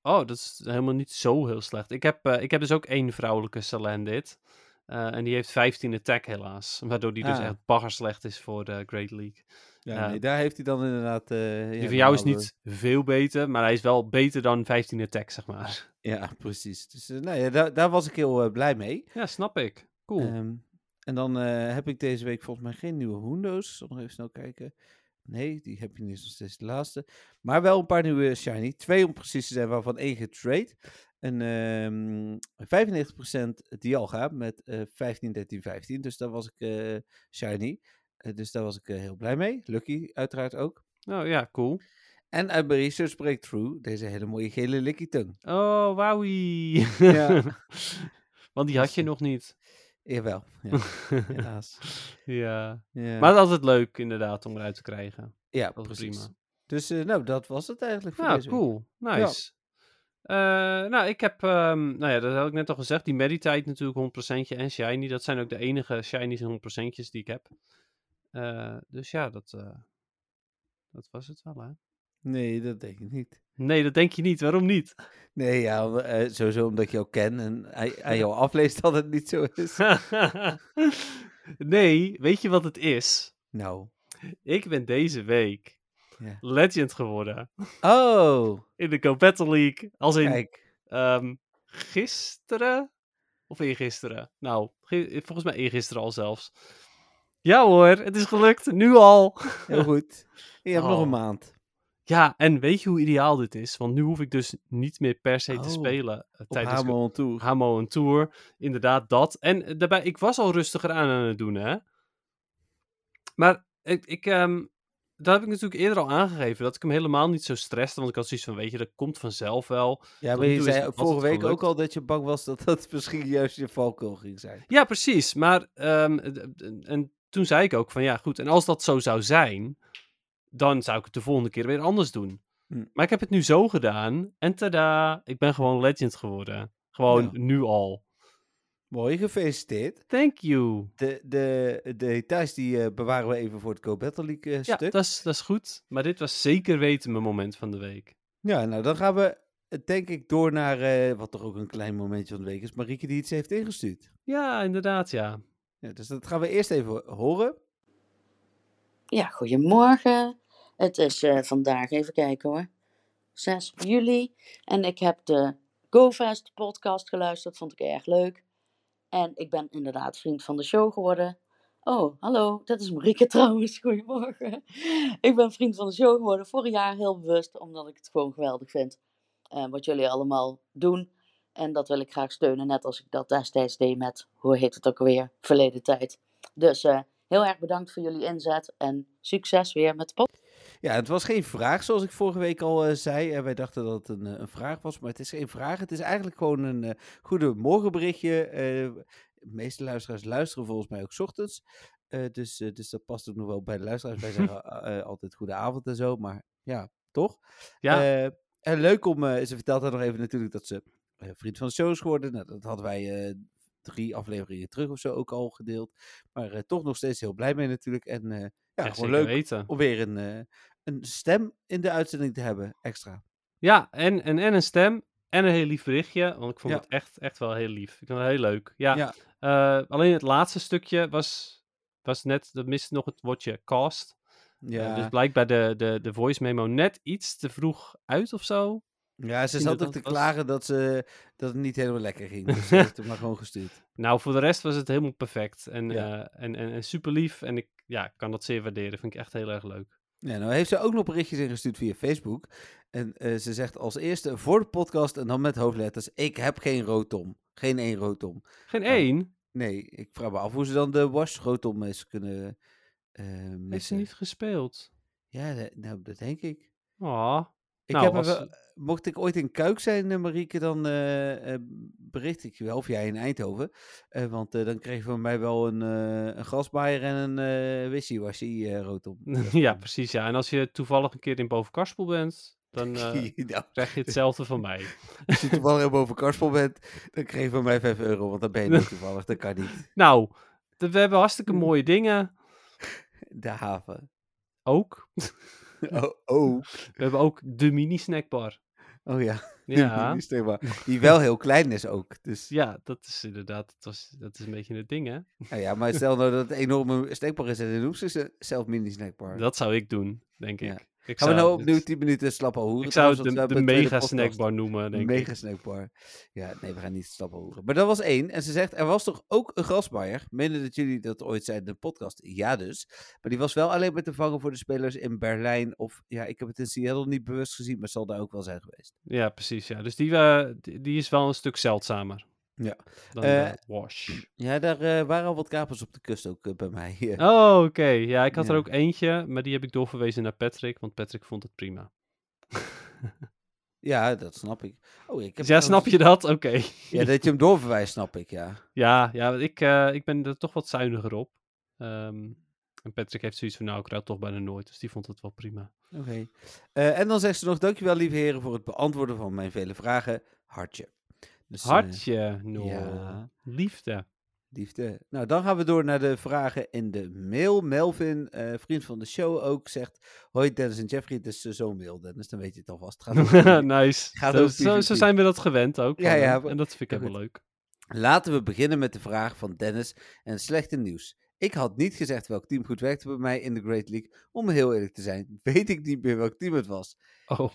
S2: Oh, dat is helemaal niet zo heel slecht. Ik heb, eh, ik heb dus ook één vrouwelijke Salandit. Eh, en die heeft 15 attack helaas. Waardoor die dus
S1: Ah.
S2: echt bagger slecht is voor de Great League.
S1: Ja, nee, daar heeft hij dan inderdaad... eh,
S2: die
S1: ja,
S2: van jou is niet veel beter, maar hij is wel beter dan 15 attack, zeg maar.
S1: Ja, precies. Dus nou ja, daar, daar was ik heel blij mee.
S2: Ja, snap ik. Cool.
S1: Ehm, en dan heb ik deze week volgens mij geen nieuwe Hundo's. Zal nog even snel kijken. Nee, die heb je niet nog steeds de laatste. Maar wel een paar nieuwe Shiny. Twee om precies te zijn, waarvan één getrade. En ehm 95% Dialga met eh 15, 13, 15. Dus daar was ik eh, Shiny. Eh, dus daar was ik eh, heel blij mee. Lucky uiteraard ook.
S2: Oh ja, cool.
S1: En uit mijn research breakthrough deze hele mooie gele likkie tong.
S2: Oh, wauwie.
S1: Ja.
S2: Want die had je nog niet.
S1: Jawel, ja, helaas.
S2: ja.
S1: Ja,
S2: Maar het is altijd leuk inderdaad om eruit te krijgen.
S1: ja
S2: Dat
S1: precies.
S2: prima.
S1: Dus nou, nou, dat was het eigenlijk voor
S2: Ja,
S1: deze week.
S2: cool. Nice. Eh, nou, ik heb, ehm, nou ja, dat had ik net al gezegd, die Meditite natuurlijk 100% en Shiny. Dat zijn ook de enige Shinies en 100%'tjes die ik heb. Eh, dus ja, dat, eh, dat was het wel, hè?
S1: Nee, dat denk ik niet.
S2: Nee, dat denk je niet. Waarom niet?
S1: Nee, ja, eh, sowieso omdat ik jou ken en hij- aan jou afleest dat het niet zo is.
S2: nee, weet je wat het is?
S1: Nou,
S2: Ik ben deze week
S1: Ja.
S2: legend geworden
S1: oh,
S2: in de Go Battle League. Als in ehm, gisteren of eergisteren? Nou, ge- volgens mij eergisteren al zelfs. Ja hoor, het is gelukt. Nu al.
S1: Heel goed. Je hebt nog
S2: Oh.
S1: een maand.
S2: Ja, en weet je hoe ideaal dit is? Want nu hoef ik dus niet meer per se te
S1: Oh,
S2: spelen
S1: Op
S2: tijdens de
S1: Hamel Tour.
S2: Hamo en Tour. Inderdaad, dat. En eh, daarbij, ik was al rustiger aan aan het doen, hè. Maar ik, ik ehm, dat heb ik natuurlijk eerder al aangegeven, dat ik hem helemaal niet zo stresste. Want ik had zoiets van, weet je, dat komt vanzelf wel.
S1: Ja,
S2: Tot
S1: maar je zei vorige week
S2: gelukt.
S1: ook al dat je bang was dat dat misschien juist je valkuil ging zijn.
S2: Ja, precies. Maar, ehm, en toen zei ik ook van, ja goed, en als dat zo zou zijn, dan zou ik het de volgende keer weer anders doen.
S1: Hm.
S2: Maar ik heb het nu zo gedaan, en tada, ik ben gewoon legend geworden. Gewoon
S1: Ja.
S2: nu al.
S1: Mooi, gefeliciteerd.
S2: Thank you.
S1: De, de, de details die eh, bewaren we even voor het Go Battle League eh,
S2: Ja,
S1: stuk.
S2: dat is, dat is goed. Maar dit was zeker weten mijn moment van de week.
S1: Ja, nou dan gaan we eh, denk ik door naar wat toch ook een klein momentje van de week is. Marieke die iets heeft ingestuurd.
S2: Ja, inderdaad, ja.
S1: Ja, dus dat gaan we eerst even horen.
S3: Ja, goedemorgen. Het is eh, vandaag, even kijken hoor, 6 juli. En ik heb de GoFest podcast geluisterd, vond ik erg leuk. En ik ben inderdaad vriend van de show geworden. Oh, hallo, dat is Marieke trouwens. Goedemorgen. Ik ben vriend van de show geworden vorig jaar heel bewust, omdat ik het gewoon geweldig vind. eh, wat jullie allemaal doen. En dat wil ik graag steunen, net als ik dat destijds deed met, hoe heet het ook alweer, verleden tijd. Dus eh, heel erg bedankt voor jullie inzet en succes weer met de podcast.
S1: Ja, het was geen vraag zoals ik vorige week al eh, zei. En wij dachten dat het een, eh, een vraag was, maar het is geen vraag. Het is eigenlijk gewoon een eh goede morgenberichtje. Eh, de meeste luisteraars luisteren volgens mij ook 's ochtends. Eh, dus, eh, dus dat past ook nog wel bij de luisteraars. Wij zeggen eh, eh, altijd goede avond en zo, maar ja, toch?
S2: Ja,
S1: Eh, en leuk om, eh, ze vertelt daar nog even natuurlijk dat ze eh, vriend van de show is geworden. Nou, dat hadden wij eh, drie afleveringen terug of zo ook al gedeeld. Maar eh, toch nog steeds heel blij mee natuurlijk. En eh, ja, gewoon leuk
S2: weten.
S1: om weer een, eh, een stem in de uitzending te hebben, extra.
S2: Ja, en, en, en een stem en een heel lief berichtje. Want ik vond
S1: Ja.
S2: het echt, echt wel heel lief. Ik vond het heel leuk. Ja,
S1: Ja.
S2: alleen het laatste stukje was, was net, dat miste nog het woordje cast.
S1: Ja,
S2: dus blijkbaar de, de, de voice memo net iets te vroeg uit of zo.
S1: Ja ze zat ook te
S2: was-
S1: klagen dat, ze, dat het niet helemaal lekker ging. Dus ze heeft hem maar gewoon gestuurd.
S2: Nou, voor de rest was het helemaal perfect. En,
S1: Ja.
S2: eh, en, en, en super lief. En ik ja, kan dat zeer waarderen. Vind ik echt heel erg leuk.
S1: Ja, nou heeft ze ook nog berichtjes ingestuurd via Facebook. En eh, ze zegt als eerste voor de podcast en dan met hoofdletters: Ik heb geen rotom. Geen één rotom.
S2: Geen
S1: Oh.
S2: één.
S1: Nee, ik vraag me af hoe ze dan de wash rotom is kunnen eh
S2: Heeft ze niet gespeeld.
S1: Ja, dat- nou, dat denk ik.
S2: Oh,
S1: Ik
S2: Nou,
S1: heb
S2: als-
S1: wel, mocht ik ooit in Kuik zijn, eh, Marieke, dan eh, eh, bericht ik je wel, of jij in Eindhoven. Want dan kreeg van mij wel een, een gasbaaier en een eh rotom. Dat is
S2: ja, precies. Ja. En als je toevallig een keer in Bovenkarspel bent, dan
S1: nou,
S2: krijg je hetzelfde van mij.
S1: als je toevallig helemaal boven Karspel bent, dan kreeg je van mij 5 euro, want dan ben je niet toevallig. Dat kan niet.
S2: Nou, we hebben hartstikke mooie dingen.
S1: De haven.
S2: Ook.
S1: Oh, oh.
S2: We hebben ook de mini-snackbar.
S1: Oh ja.
S2: Ja,
S1: Die, wel heel klein is ook. Dus,
S2: ja, dat is inderdaad, dat, was, dat is een beetje het ding, hè?
S1: nou ja, maar stel nou dat het enorme snackbar is en dan noemt ze ze zelf mini snackbar.
S2: Dat zou ik doen, denk
S1: Ja.
S2: ik. Ik
S1: Gaan we nou opnieuw
S2: het-
S1: 10 minuten slappe hoeren?
S2: Ik zou het de,
S1: want
S2: de mega snackbar noemen, denk
S1: Mega
S2: ik.
S1: snackbar. Ja, nee, we gaan niet stappen horen. Maar dat was één. En ze zegt, er was toch ook een grasbaaier? Menen dat jullie dat ooit zeiden in de podcast? Ja dus. Maar die was wel alleen maar te vangen voor de spelers in Berlijn. Of, ja, ik heb het in Seattle niet bewust gezien, maar zal daar ook wel zijn geweest.
S2: Ja, precies. Ja. Dus die, eh, die, die is wel een stuk zeldzamer.
S1: Ja.
S2: Dan
S1: Eh,
S2: de wash.
S1: Ja, daar eh, waren al wat kapers op de kust ook eh, bij mij.
S2: Oh, oké. Ja, ik had er ook eentje, maar die heb ik doorverwezen naar Patrick, want Patrick vond het prima.
S1: Ja, dat snap ik. Oh, ik heb
S2: ja, snap je dat? Oké.
S1: Ja, dat je hem doorverwijst, snap ik, ja.
S2: Ja, ja ik, eh, ik ben er toch wat zuiniger op. Ehm, en Patrick heeft zoiets van, nou, ik ruil toch bijna nooit. Dus die vond het wel prima.
S1: Oké. Eh, en dan zegt ze nog, dankjewel lieve heren voor het beantwoorden van mijn vele vragen. Hartje. Dus, eh,
S2: Hartje, no.
S1: ja.
S2: Liefde.
S1: liefde. Nou, dan gaan we door naar de vragen in de mail. Melvin, eh, vriend van de show ook, zegt... Hoi Dennis en Jeffrey, het is eh, zo'n mail, Dennis. Dan weet je het alvast. Gaat
S2: nice.
S1: Gaat
S2: Zo, zo, zo zijn we dat gewend ook.
S1: Ja, ja,
S2: En dat vind ik helemaal leuk.
S1: Laten we beginnen met de vraag van Dennis en slechte nieuws. Ik had niet gezegd welk team goed werkte bij mij in de Great League. Om heel eerlijk te zijn, weet ik niet meer welk team het was.
S2: Oh,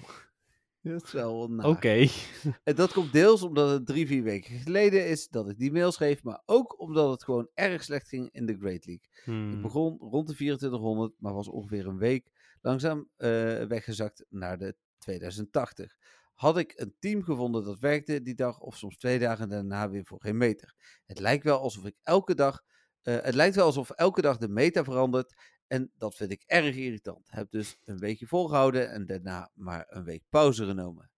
S1: Dat is wel naar.
S2: oké.
S1: En dat komt deels omdat het drie, vier weken geleden is dat ik die mail schreef, maar ook omdat het gewoon erg slecht ging in de Great League. Ik
S2: Hmm.
S1: begon rond de 2400, maar was ongeveer een week langzaam eh, weggezakt naar de 2080. Had ik een team gevonden dat werkte die dag, of soms twee dagen daarna weer voor geen meter. Het lijkt wel alsof ik elke dag, eh, het lijkt wel alsof elke dag de meta verandert. En dat vind ik erg irritant. Heb dus een weekje volgehouden en daarna maar een week pauze genomen.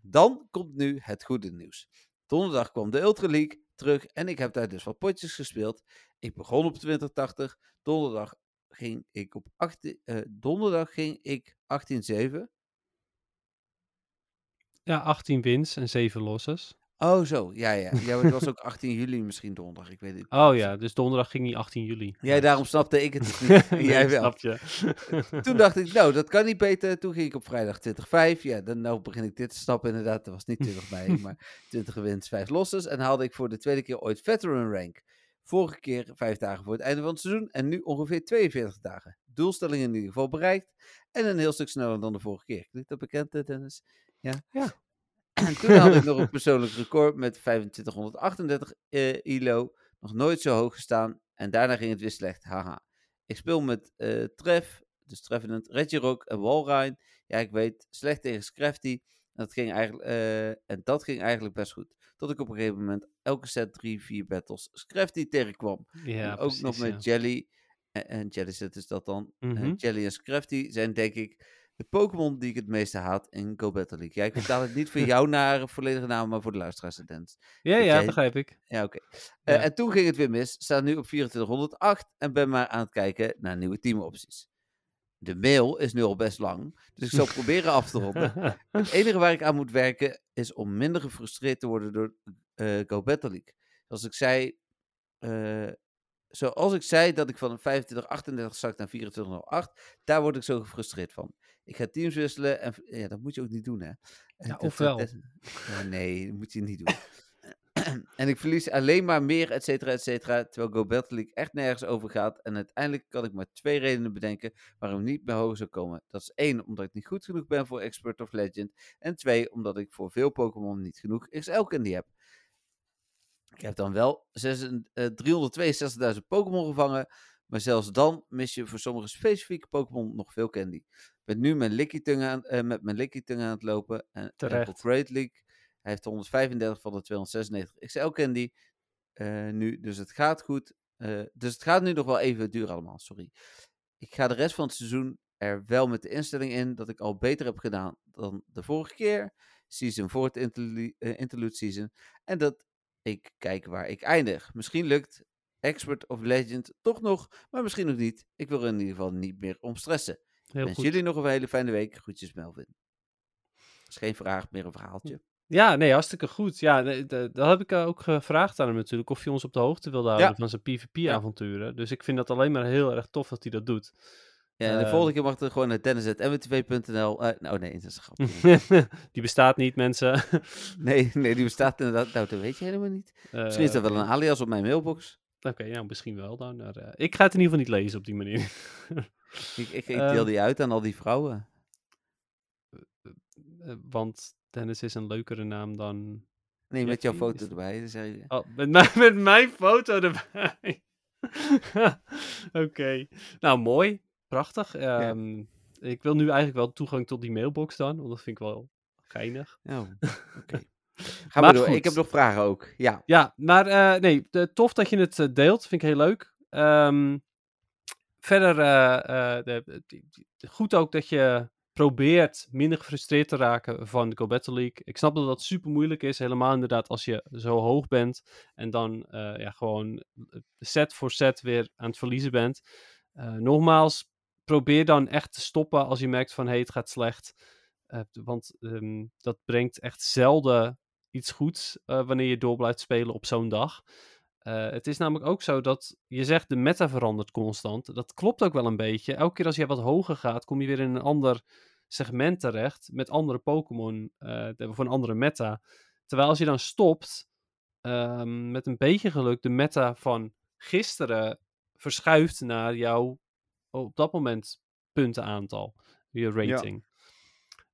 S1: Dan komt nu het goede nieuws. Donderdag kwam de Ultra League terug en ik heb daar dus wat potjes gespeeld. Ik begon op 2080. Donderdag ging ik op 18, eh, donderdag ging ik 18-7.
S2: Ja, 18 wins en 7 losses.
S1: Oh, zo. Ja, ja. ja maar het was ook 18 juli misschien donderdag. Ik weet het
S2: Oh ja, dus donderdag ging niet 18 juli.
S1: Jij, daarom snapte ik het dus niet.
S2: Nee,
S1: Jij wel.
S2: Snap je.
S1: Toen dacht ik, nou, dat kan niet beter. Toen ging ik op vrijdag 20-5. Ja, dan nou begin ik dit te snappen inderdaad. Dat was niet 20 mei, maar 20 wins, 5 losses. En haalde ik voor de tweede keer ooit veteran rank. Vorige keer 5 dagen voor het einde van het seizoen. En nu ongeveer 42 dagen. Doelstelling in ieder geval bereikt. En een heel stuk sneller dan de vorige keer. Klinkt dat bekend, eh, Dennis? Ja.
S2: Ja.
S1: En toen had ik nog een persoonlijk record met 2538 eh ILO. Nog nooit zo hoog gestaan. En daarna ging het weer slecht. Haha. Ik speel met eh Trev, dus Trevenant, Reggie Rock en Walrein. Ja, ik weet, slecht tegen Scrafty. En dat, ging eigenlijk, eh, en dat ging eigenlijk best goed. Tot ik op een gegeven moment elke set 3, 4 battles Scrafty tegenkwam.
S2: Ja,
S1: en ook nog met
S2: ja.
S1: Jelly. En, en Jelly is dat dan. Eh,
S2: Mhm.
S1: Jelly en Scrafty zijn denk ik de Pokémon die ik het meeste haat in Go Battle League. Ja, ik vertaal het niet voor jou naar volledige naam, maar voor de luisteraars. Dens.
S2: Ja,
S1: dat
S2: ja,
S1: jij-
S2: begrijp ik.
S1: Ja, oké. Eh,
S2: Ja.
S1: En toen ging het weer mis. Sta nu op 2408 en ben maar aan het kijken naar nieuwe teamopties. De mail is nu al best lang, dus ik zal proberen af te ronden. Het enige waar ik aan moet werken is om minder gefrustreerd te worden door eh Go Battle League. Zoals ik zei, eh, zoals ik zei dat ik van een 2538 zak naar 2408, daar word ik zo gefrustreerd van. Ik ga teams wisselen en ja, dat moet je ook niet doen, hè?
S2: Ja,
S1: dat-
S2: of wel?
S1: dat- Ja, nee, dat moet je niet doen. en ik verlies alleen maar meer, et cetera, et cetera, terwijl Go Battle League echt nergens over gaat. En uiteindelijk kan ik maar twee redenen bedenken waarom ik niet meer hoger zou komen. Dat is één, omdat ik niet goed genoeg ben voor Expert of Legend. En twee, omdat ik voor veel Pokémon niet genoeg XL candy heb. Ik heb dan wel zes- eh, 362.000 Pokémon gevangen. Maar zelfs dan mis je voor sommige specifieke Pokémon nog veel candy. Ik ben nu mijn Lickitung aan, eh, met mijn Lickitung aan het lopen. En
S2: Terecht.
S1: Apple Great League. Hij heeft 135 van de 296 XL candy. eh, nu, dus het gaat goed. Eh, dus het gaat nu nog wel even duur allemaal, sorry. Ik ga de rest van het seizoen er wel met de instelling in dat ik al beter heb gedaan dan de vorige keer. Season voor het interlu- eh, interlude season. En dat ik kijk waar ik eindig. Misschien lukt Expert of Legend toch nog, maar misschien nog niet. Ik wil er in ieder geval niet meer om stressen.
S2: Heel
S1: Wens
S2: goed.
S1: jullie nog een hele fijne week. Groetjes Melvin. Dat is geen vraag, meer een verhaaltje.
S2: Ja, nee, hartstikke goed. Ja, dat heb ik eh, ook gevraagd aan hem natuurlijk, of hij ons op de hoogte wilde houden
S1: Ja.
S2: van zijn PvP-avonturen. Dus ik vind dat alleen maar heel erg tof dat hij dat doet.
S1: Ja, en de
S2: Ehm.
S1: volgende keer mag het gewoon naar dennis.mwtv.nl. Eh nou nee, dat is een grapje.
S2: die bestaat niet, mensen.
S1: nee, nee, die bestaat inderdaad. Nou, dat weet je helemaal niet. Misschien is dat wel een alias op mijn mailbox.
S2: Oké, nou, misschien wel dan. maar, eh, ik ga het in ieder geval niet lezen op die manier.
S1: Ik, ik, ik
S2: Ehm.
S1: deel die uit aan al die vrouwen.
S2: Eh, Want Dennis is een leukere naam dan...
S1: Nee, met jouw foto
S2: is-
S1: erbij. Dan zeg je,
S2: Oh, met, mijn, met mijn foto erbij. Oké. Nou, mooi. Prachtig. Ehm, Ik wil nu eigenlijk wel toegang tot die mailbox dan, want dat vind ik wel geinig.
S1: oh, oké. Ga
S2: Maar
S1: maar door.
S2: goed.
S1: Ik heb nog vragen ook. Ja.
S2: Ja, maar eh, nee, de- tof dat je het eh, deelt. Vind ik heel leuk. Ehm, verder, eh, de- goed ook dat je probeert minder gefrustreerd te raken van de Go Battle League. Ik snap dat dat super moeilijk is, helemaal inderdaad als je zo hoog bent en dan ja, gewoon set voor set weer aan het verliezen bent. Uh, nogmaals, probeer dan echt te stoppen als je merkt van hé, hey, het gaat slecht. Uh, want um, dat brengt echt zelden iets goeds wanneer je door blijft spelen op zo'n dag. Uh, het is namelijk ook zo dat je zegt de meta verandert constant. Dat klopt ook wel een beetje. Elke keer als je wat hoger gaat, kom je weer in een ander segment terecht met andere Pokémon voor een andere meta. Terwijl als je dan stopt, um, met een beetje geluk, de meta van gisteren verschuift naar jouw op dat moment puntenaantal, je rating.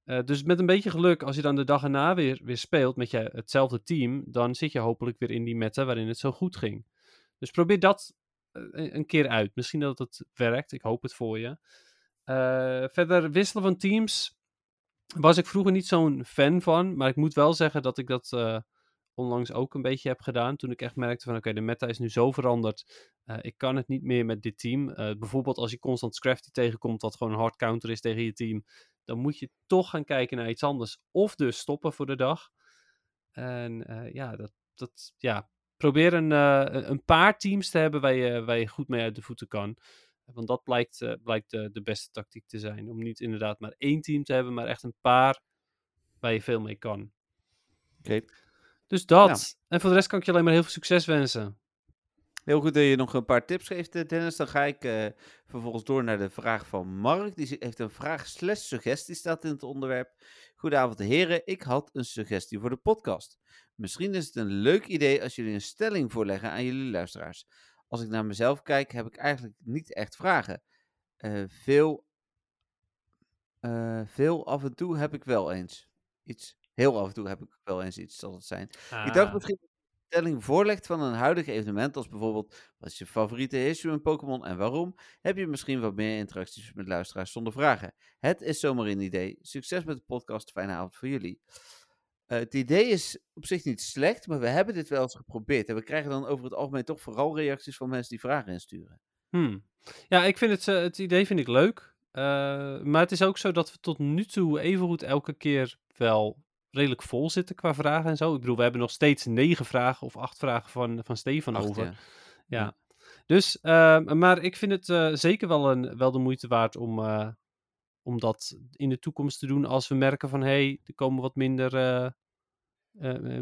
S2: Ja. Uh, dus met een beetje geluk, als je dan de dag erna weer, weer speelt met je, hetzelfde team, dan zit je hopelijk weer in die meta waarin het zo goed ging. Dus probeer dat uh, een keer uit. Misschien dat het werkt, ik hoop het voor je. Uh, verder wisselen van teams was ik vroeger niet zo'n fan van, maar ik moet wel zeggen dat ik dat onlangs ook een beetje heb gedaan. Toen ik echt merkte van oké, de meta is nu zo veranderd. Uh, ik kan het niet meer met dit team. Uh, bijvoorbeeld als je constant Scrafty tegenkomt, wat gewoon een hard counter is tegen je team. Dan moet je toch gaan kijken naar iets anders. Of dus stoppen voor de dag. En uh, ja, dat, dat, ja, probeer een, een paar teams te hebben waar je, waar je goed mee uit de voeten kan. Want dat blijkt, blijkt de, beste tactiek te zijn. Om niet inderdaad maar één team te hebben, maar echt een paar waar je veel mee kan.
S1: Oké.
S2: Dus dat. En voor de rest kan ik je alleen maar heel veel succes wensen.
S1: Heel goed dat je nog een paar tips geeft, Dennis. Dan ga ik uh, vervolgens door naar de vraag van Mark. Die heeft een vraag slash suggestie, staat in het onderwerp. Goedenavond heren, ik had een suggestie voor de podcast. Misschien is het een leuk idee als jullie een stelling voorleggen aan jullie luisteraars. Als ik naar mezelf kijk, heb ik eigenlijk niet echt vragen. Uh, veel, uh, veel af en toe heb ik wel eens iets. Heel af en toe heb ik wel eens iets, zal het zijn. Ah. Ik dacht misschien dat je een stelling voorlegt van een huidig evenement, als bijvoorbeeld, wat is je favoriete issue in Pokémon en waarom? Heb je misschien wat meer interacties met luisteraars zonder vragen? Het is zomaar een idee. Succes met de podcast, fijne avond voor jullie. Uh, het idee is op zich niet slecht, maar we hebben dit wel eens geprobeerd. En we krijgen dan over het algemeen toch vooral reacties van mensen die vragen insturen.
S2: Hmm. Ja, ik vind het, uh, het idee vind ik leuk. Uh, maar het is ook zo dat we tot nu toe evengoed elke keer wel redelijk vol zitten qua vragen en zo. Ik bedoel, we hebben nog steeds negen vragen of acht vragen van, van Stefan
S1: Acht,
S2: over.
S1: ja.
S2: Ja. Dus, uh, maar ik vind het uh, zeker wel, een, wel de moeite waard om, uh, om dat in de toekomst te doen als we merken van hé, hey, er komen wat minder,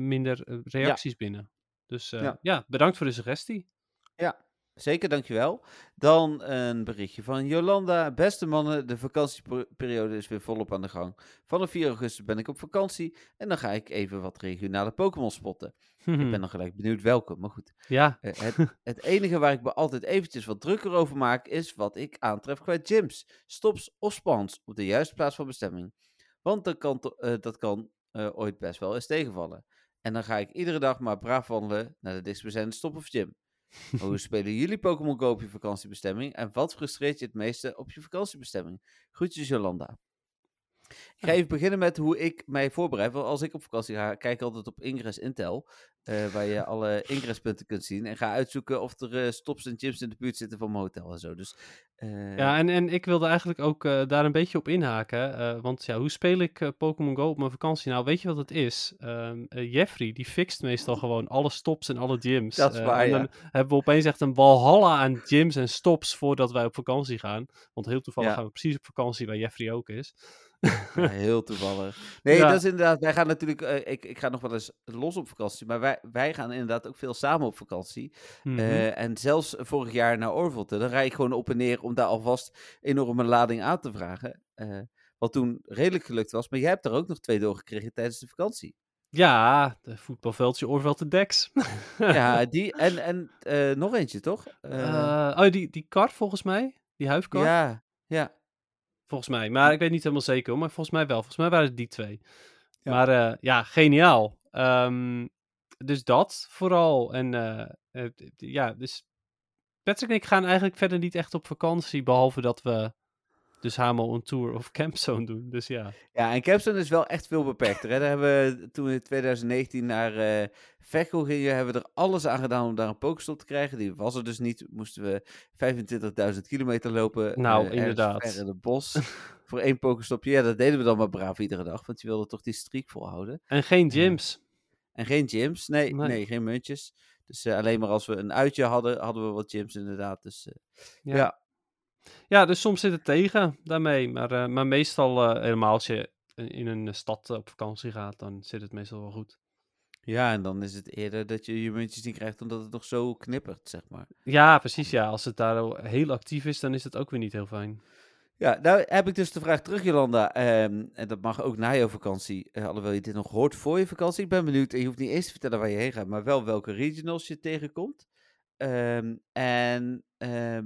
S2: minder reacties ja. binnen. Dus ja. ja, bedankt voor de suggestie.
S1: Ja, Zeker, dankjewel. Dan een berichtje van Jolanda. Beste mannen, de vakantieperiode is weer volop aan de gang. Vanaf 4 augustus ben ik op vakantie en dan ga ik even wat regionale Pokémon spotten. ik ben nog gelijk benieuwd welke, maar goed.
S2: Ja.
S1: Uh, het, het, enige waar ik me altijd eventjes wat drukker over maak, is wat ik aantref qua gyms, stops of spawns op de juiste plaats van bestemming. Want dat kan, uh, dat kan uh, ooit best wel eens tegenvallen. En dan ga ik iedere dag maar braaf wandelen naar de dichtstbijzijnde stop of gym. Hoe spelen jullie Pokémon Go op je vakantiebestemming? En wat frustreert je het meeste op je vakantiebestemming? Groetjes Jolanda. Ik ga even beginnen met hoe ik mij voorbereid. Want als ik op vakantie ga, kijk ik altijd op Ingress Intel. Uh, waar je alle ingresspunten kunt zien. En ga uitzoeken of er uh, stops en gyms in de buurt zitten van mijn hotel en zo. Dus, uh...
S2: Ja, en, en ik wilde eigenlijk ook daar een beetje op inhaken. want ja, hoe speel ik Pokémon Go op mijn vakantie? Nou, weet je wat het is? Ehm, Jeffrey, die fixt meestal gewoon alle stops en alle gyms.
S1: Dat is waar,
S2: En dan
S1: ja.
S2: hebben we opeens echt een walhalla aan gyms en stops voordat wij op vakantie gaan. Want heel toevallig
S1: Ja.
S2: gaan we precies op vakantie waar Jeffrey ook is.
S1: Ja, heel toevallig. Nee,
S2: Ja.
S1: dat is inderdaad. Wij gaan natuurlijk. eh, ik, ik ga nog wel eens los op vakantie. Maar wij, wij gaan inderdaad ook veel samen op vakantie.
S2: Mhm.
S1: Eh, en zelfs vorig jaar naar Orvelte. Dan rijd ik gewoon op en neer om daar alvast enorme lading aan te vragen. Eh, wat toen redelijk gelukt was. Maar jij hebt er ook nog twee doorgekregen tijdens de vakantie.
S2: Ja, de voetbalveldje Oorveld de Dex.
S1: ja, die. En, en nog eentje, toch?
S2: Oh, die, die kar volgens mij? Die huifkar?
S1: ja, ja.
S2: Volgens mij. Maar ik weet niet helemaal zeker hoor. Maar volgens mij wel. Volgens mij waren het die twee.
S1: Ja.
S2: Maar eh, ja, geniaal. Ehm, dus dat vooral. En eh, eh, ja, dus Patrick en ik gaan eigenlijk verder niet echt op vakantie. Behalve dat we dus Hamo een tour of Campzone doen. Dus ja.
S1: Ja, en Capstone is wel echt veel beperkter. Hè? Daar hebben we toen we in 2019 naar eh Veghel gingen, hebben we er alles aan gedaan om daar een Pokestop te krijgen. Die was er dus niet. Moesten we 25.000 kilometer lopen.
S2: Nou,
S1: eh, ergens
S2: inderdaad.
S1: in het bos. voor één Pokestopje. Ja, dat deden we dan maar braaf iedere dag. Want je wilde toch die streak volhouden.
S2: En geen gyms.
S1: En geen gyms. Nee, nee.
S2: Nee.
S1: geen muntjes. Dus eh, alleen maar als we een uitje hadden, hadden we wat gyms inderdaad. Dus eh,
S2: Ja.
S1: ja.
S2: Ja, dus soms zit het tegen daarmee. Maar, eh, maar meestal, eh, helemaal als je in- een eh, stad op vakantie gaat, dan zit het meestal wel goed.
S1: ja, en dan is het eerder dat je je muntjes niet krijgt omdat het nog zo knippert, zeg maar.
S2: Ja, precies. Ja, als het daar heel actief is, dan is het ook weer niet heel fijn.
S1: Ja, nou heb ik dus de vraag terug, Jolanda. ehm, en dat mag ook na jouw vakantie, eh, alhoewel je dit nog hoort voor je vakantie. Ik ben benieuwd, en je hoeft niet eens te vertellen waar je heen gaat, maar wel welke regionals je tegenkomt. Ehm, en ehm,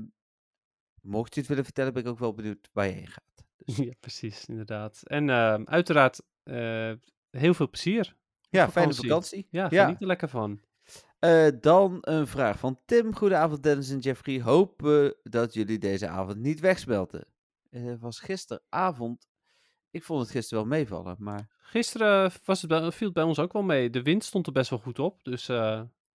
S1: mocht je het willen vertellen, ben ik ook wel benieuwd waar je heen gaat. Dus,
S2: Ja, precies, inderdaad. En ehm, uiteraard eh, heel veel plezier.
S1: ja, fijne
S2: vakantie. Ja,
S1: Ja.
S2: geniet er lekker van.
S1: Eh, dan een vraag van Tim. Goedenavond Dennis en Jeffrey. Hopen dat jullie deze avond niet wegsmelten. Eh, Het was gisteravond. Ik vond het gisteren wel meevallen, maar...
S2: Gisteren was het bij, viel het bij ons ook wel mee. De wind stond er best wel goed op. Dus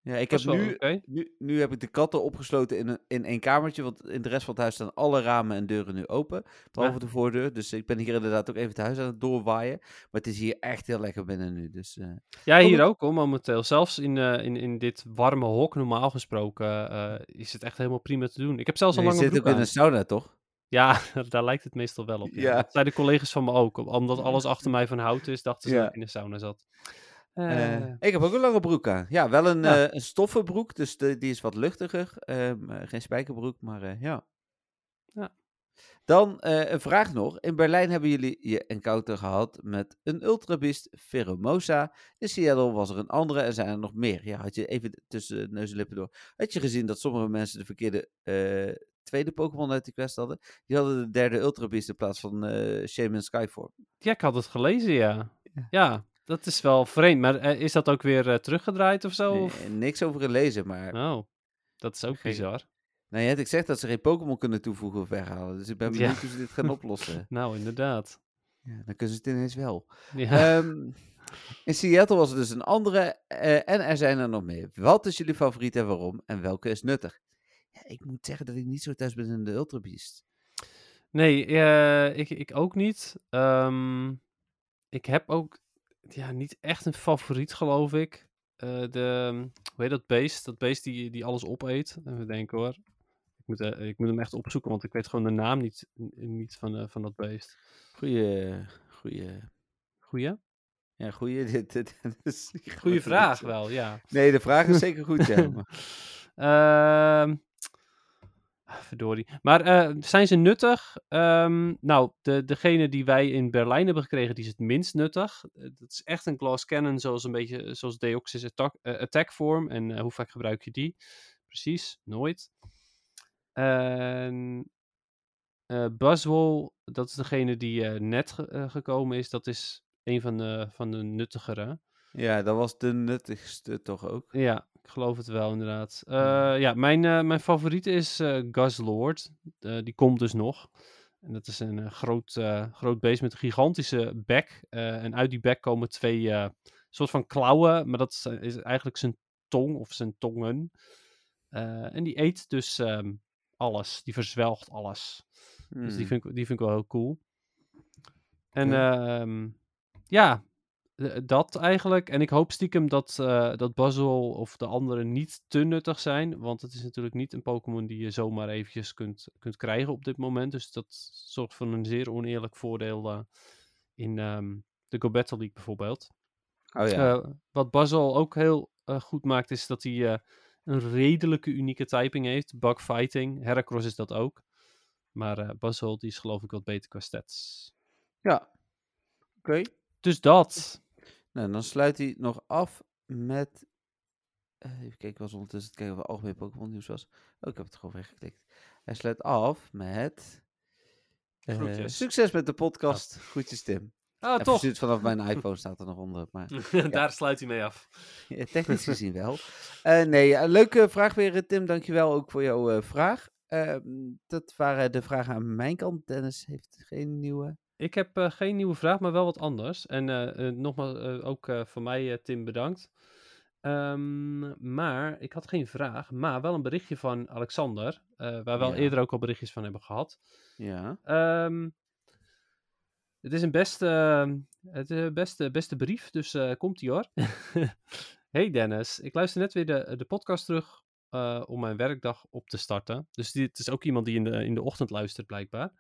S1: Ja, ik heb nu, nu, nu heb ik de katten opgesloten in, een, in één kamertje, want in de rest van het huis staan alle ramen en deuren nu open, behalve de voordeur. Dus ik ben hier inderdaad ook even het huis aan het doorwaaien. Maar het is hier echt heel lekker binnen nu. Dus, eh,
S2: Ja, hier ook hoor, momenteel. Zelfs in, eh, in, in dit warme hok, normaal gesproken, eh, is het echt helemaal prima te doen. Ik heb zelfs een
S1: je
S2: lange
S1: zit ook in een sauna, toch?
S2: Ja, daar lijkt het meestal wel op. Ja.
S1: Ja.
S2: Dat zeiden collega's van me ook. om- Omdat alles achter mij van hout is, dachten ze
S1: Ja.
S2: dat ik in de sauna zat.
S1: Eh,
S2: Eh,
S1: ik heb ook een lange broek aan. Ja, wel een,
S2: Ja.
S1: eh, een stoffen broek, dus de, die is wat luchtiger. Ehm, eh, geen spijkerbroek, maar ja.
S2: Ja.
S1: Dan een vraag nog. In Berlijn hebben jullie je encounter gehad met een ultrabeest Pheromosa. In Seattle was er een andere en zijn er nog meer. Ja, had je even tussen neus en lippen door. Had je gezien dat sommige mensen de verkeerde tweede Pokémon uit die quest hadden? Die hadden de derde ultrabeest in plaats van Shaman Skyform.
S2: ja, ik had het gelezen, ja.
S1: Ja.
S2: Dat is wel vreemd. Maar eh, is dat ook weer eh, teruggedraaid of zo?
S1: Nee, niks over gelezen, maar...
S2: Oh, dat is ook
S1: Geen-
S2: bizar.
S1: Nou, je ik zeg dat ze geen Pokémon kunnen toevoegen of weghalen. Dus ik ben
S2: Ja.
S1: benieuwd hoe ze dit gaan oplossen.
S2: Nou, inderdaad.
S1: Ja, dan kunnen ze het ineens wel.
S2: Ja.
S1: Ehm, in Seattle was er dus een andere eh, en er zijn er nog meer. Wat is jullie favoriet en waarom? En welke is nuttig? Ja, ik moet zeggen dat ik niet zo thuis ben in de Ultra Beast.
S2: Nee, ik, ik ook niet. Ehm, ik heb ook ja, niet echt een favoriet, geloof ik. Eh, de, hoe heet dat beest? Dat beest die, die alles opeet. Even denken hoor. Ik moet, eh, ik moet hem echt opzoeken, want ik weet gewoon de naam niet, niet van, eh, van dat beest.
S1: Goeie, goeie,
S2: Goeie?
S1: ja, goeie. Dit, dit, dit is-
S2: Goeie vraag wel, ja.
S1: Nee, de vraag is zeker goed, ja. maar-
S2: verdorie. Maar eh, zijn ze nuttig? Ehm, nou, de, degene die wij in Berlijn hebben gekregen, die is het minst nuttig. Eh, dat is echt een glass cannon, zoals een beetje zoals Deoxys attack, eh, attack form. En hoe vaak gebruik je die? Precies, nooit. En Buzzwole, dat is degene die net ge- gekomen is. Dat is een van de, van de nuttigere.
S1: ja, dat was de nuttigste toch ook.
S2: Ja, ik geloof het wel, inderdaad. Eh, ja, mijn, eh, mijn favoriete is eh Gus Lord. Die komt dus nog. En dat is een groot, groot beest met een gigantische bek. En uit die bek komen twee soort van klauwen. Maar dat is, is eigenlijk zijn tong of zijn tongen. En die eet dus ehm, alles. Die verzwelgt alles. Dus die
S1: Hmm.
S2: vind, ik, die vind ik wel heel cool. En ehm, ja, eh, dat eigenlijk. En ik hoop stiekem dat, eh dat Buzzle of de anderen niet te nuttig zijn. Want het is natuurlijk niet een Pokémon die je zomaar eventjes kunt, kunt krijgen op dit moment. Dus dat zorgt voor een zeer oneerlijk voordeel eh, in ehm, de Go Battle League bijvoorbeeld.
S1: Oh ja.
S2: Eh, wat Buzzle ook heel eh, goed maakt, is dat hij eh, een redelijke unieke typing heeft. Bug fighting. Heracross is dat ook. Maar eh Buzzle die is geloof ik wat beter qua stats.
S1: ja. Oké.
S2: Dus dat.
S1: Nou, dan sluit hij nog af met. eh, even kijken, was ondertussen te kijken of er algemeen Pokémon nieuws was. Oh, ik heb het gewoon weggeklikt. Hij sluit af met. eh, succes met de podcast. Groetjes, Tim.
S2: Oh,
S1: Even
S2: toch.
S1: vanaf mijn iPhone staat er nog onder. Maar
S2: Daar sluit hij mee af.
S1: ja, technisch gezien wel. Eh, nee, leuke vraag weer, Tim. Dankjewel ook voor jouw vraag. Ehm, dat waren de vragen aan mijn kant. Dennis heeft geen nieuwe.
S2: Ik heb eh, geen nieuwe vraag, maar wel wat anders. En eh, eh, nogmaals, ook van mij, Tim, bedankt. Ehm, maar ik had geen vraag, maar wel een berichtje van Alexander, waar we al
S1: Ja.
S2: eerder ook al berichtjes van hebben gehad.
S1: Ja.
S2: Ehm, het is een beste, het is een beste, beste brief, dus komt ie hoor. hey Dennis, ik luister net weer de, de podcast terug om mijn werkdag op te starten. Dus dit is ook iemand die in de, in de ochtend luistert blijkbaar.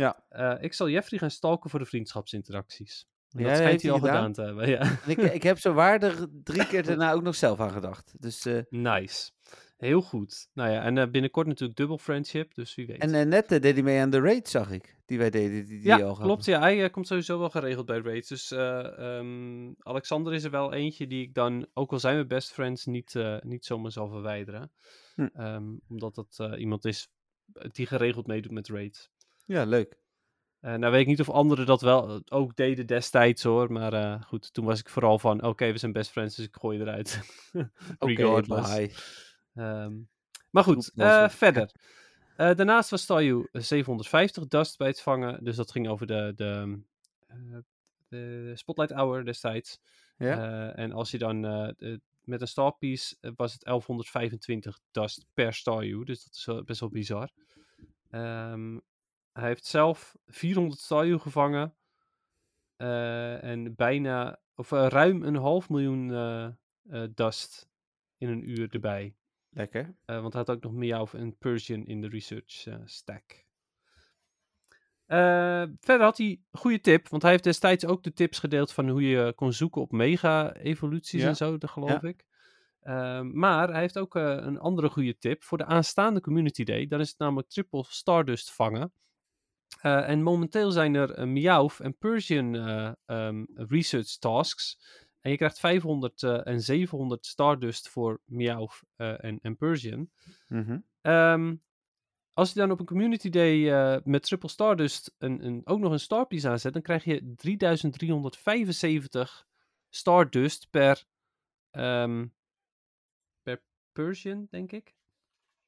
S1: Ja.
S2: Eh, ik zal Jeffrey gaan stalken voor de vriendschapsinteracties. En
S1: Ja,
S2: dat schijnt
S1: heeft
S2: hij al gedaan te hebben, ja.
S1: En ik, ik heb zo waardig drie keer daarna ook nog zelf aan gedacht. Dus, eh,
S2: Nice. Heel goed. Nou ja, en eh, binnenkort natuurlijk dubbel friendship, dus wie weet.
S1: en net deed hij mee aan de raid, zag ik. Die wij deden. Die, die
S2: ja,
S1: al
S2: klopt. Ja, hij komt sowieso wel geregeld bij raids. Dus eh, ehm, Alexander is er wel eentje die ik dan, ook al zijn we best friends, niet, niet zomaar zal verwijderen.
S1: Hm.
S2: Ehm, omdat dat iemand is die geregeld meedoet met raids.
S1: Ja, leuk.
S2: Eh, nou weet ik niet of anderen dat wel eh, ook deden destijds hoor. Maar eh, goed, toen was ik vooral van, oké, we zijn best friends, dus ik gooi eruit.
S1: Oké,
S2: Regardless.
S1: bye.
S2: Ehm, maar goed, verder. Daarnaast was Staryu 750 dust bij het vangen. Dus dat ging over de, de, de Spotlight Hour destijds.
S1: Ja?
S2: En als je dan de- met een Starpiece was het 1125 dust per Staryu. Dus dat is wel best wel bizar. Ehm, hij heeft zelf 400 Staryu gevangen. eh, en bijna, of eh, ruim een half miljoen eh, dust in een uur erbij.
S1: Lekker.
S2: Want hij had ook nog Meowth en Persian in de research stack. Verder had hij een goede tip, want hij heeft destijds ook de tips gedeeld van hoe je kon zoeken op mega-evoluties
S1: Ja.
S2: en zo, dat geloof ik. Ehm, maar hij heeft ook een andere goede tip voor de aanstaande Community Day. Dan is het namelijk triple Stardust vangen. Eh, en momenteel zijn er uh, Meowth en Persian eh, ehm, research tasks. En je krijgt 500 eh, en 700 Stardust voor Meowth en, en Persian.
S1: Mhm.
S2: Ehm, als je dan op een Community Day met Triple Stardust een, een, ook nog een Starpiece aanzet, dan krijg je 3375 Stardust per, ehm, per Persian, denk ik.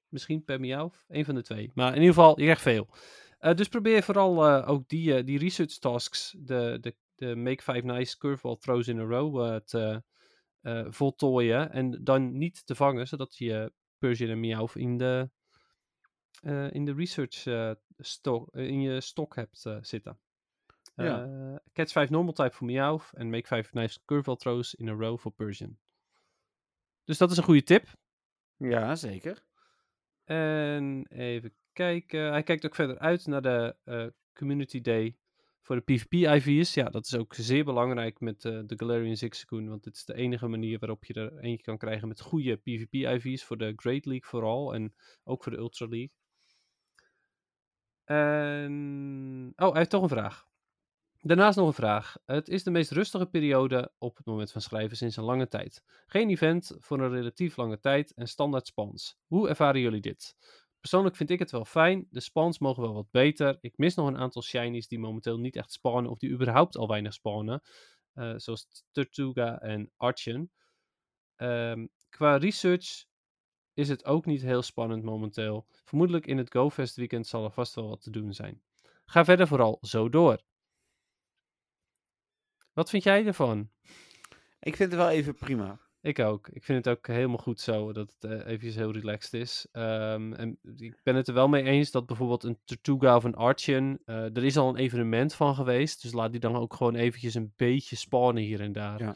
S2: Misschien per Meowth, een van de twee. Maar in ieder geval, je krijgt veel. Eh, dus probeer vooral eh, ook die, eh, die research tasks, de, de, de Make 5 Nice Curveball Throws in a Row, te voltooien. En dan niet te vangen, zodat je Persian en Meowth in de, in de research stok, in je stok hebt zitten.
S1: Ja.
S2: Catch 5 normal type voor Meowth en make 5 nice curveball throws in a row voor Persian. Dus dat is een goede tip.
S1: Ja, zeker.
S2: En even kijken. Hij kijkt ook verder uit naar de eh, Community Day voor de PvP-IV's. Ja, dat is ook zeer belangrijk met eh, de Galarian Zigzagoon. Want dit is de enige manier waarop je er eentje kan krijgen met goede PvP-IV's. Voor de Great League vooral. En ook voor de Ultra League. En... Oh, hij heeft toch een vraag. Daarnaast nog een vraag. Het is de meest rustige periode op het moment van schrijven sinds een lange tijd. Geen event voor een relatief lange tijd en standaard spans. Hoe ervaren jullie dit? Persoonlijk vind ik het wel fijn. De spawns mogen wel wat beter. Ik mis nog een aantal shinies die momenteel niet echt spawnen of die überhaupt al weinig spawnen. Uh, zoals Tortuga en Archon. Um, qua research is het ook niet heel spannend momenteel. Vermoedelijk in het GoFest weekend zal er vast wel wat te doen zijn. Ga verder vooral zo door. Wat vind jij ervan?
S1: Ik vind het wel even prima.
S2: Ik ook. Ik vind het ook helemaal goed zo dat het uh, eventjes heel relaxed is. Um, en ik ben het er wel mee eens dat bijvoorbeeld een Tortuga of een Archon, uh, er is al een evenement van geweest. Dus laat die dan ook gewoon eventjes een beetje spawnen hier en daar.
S1: Ja.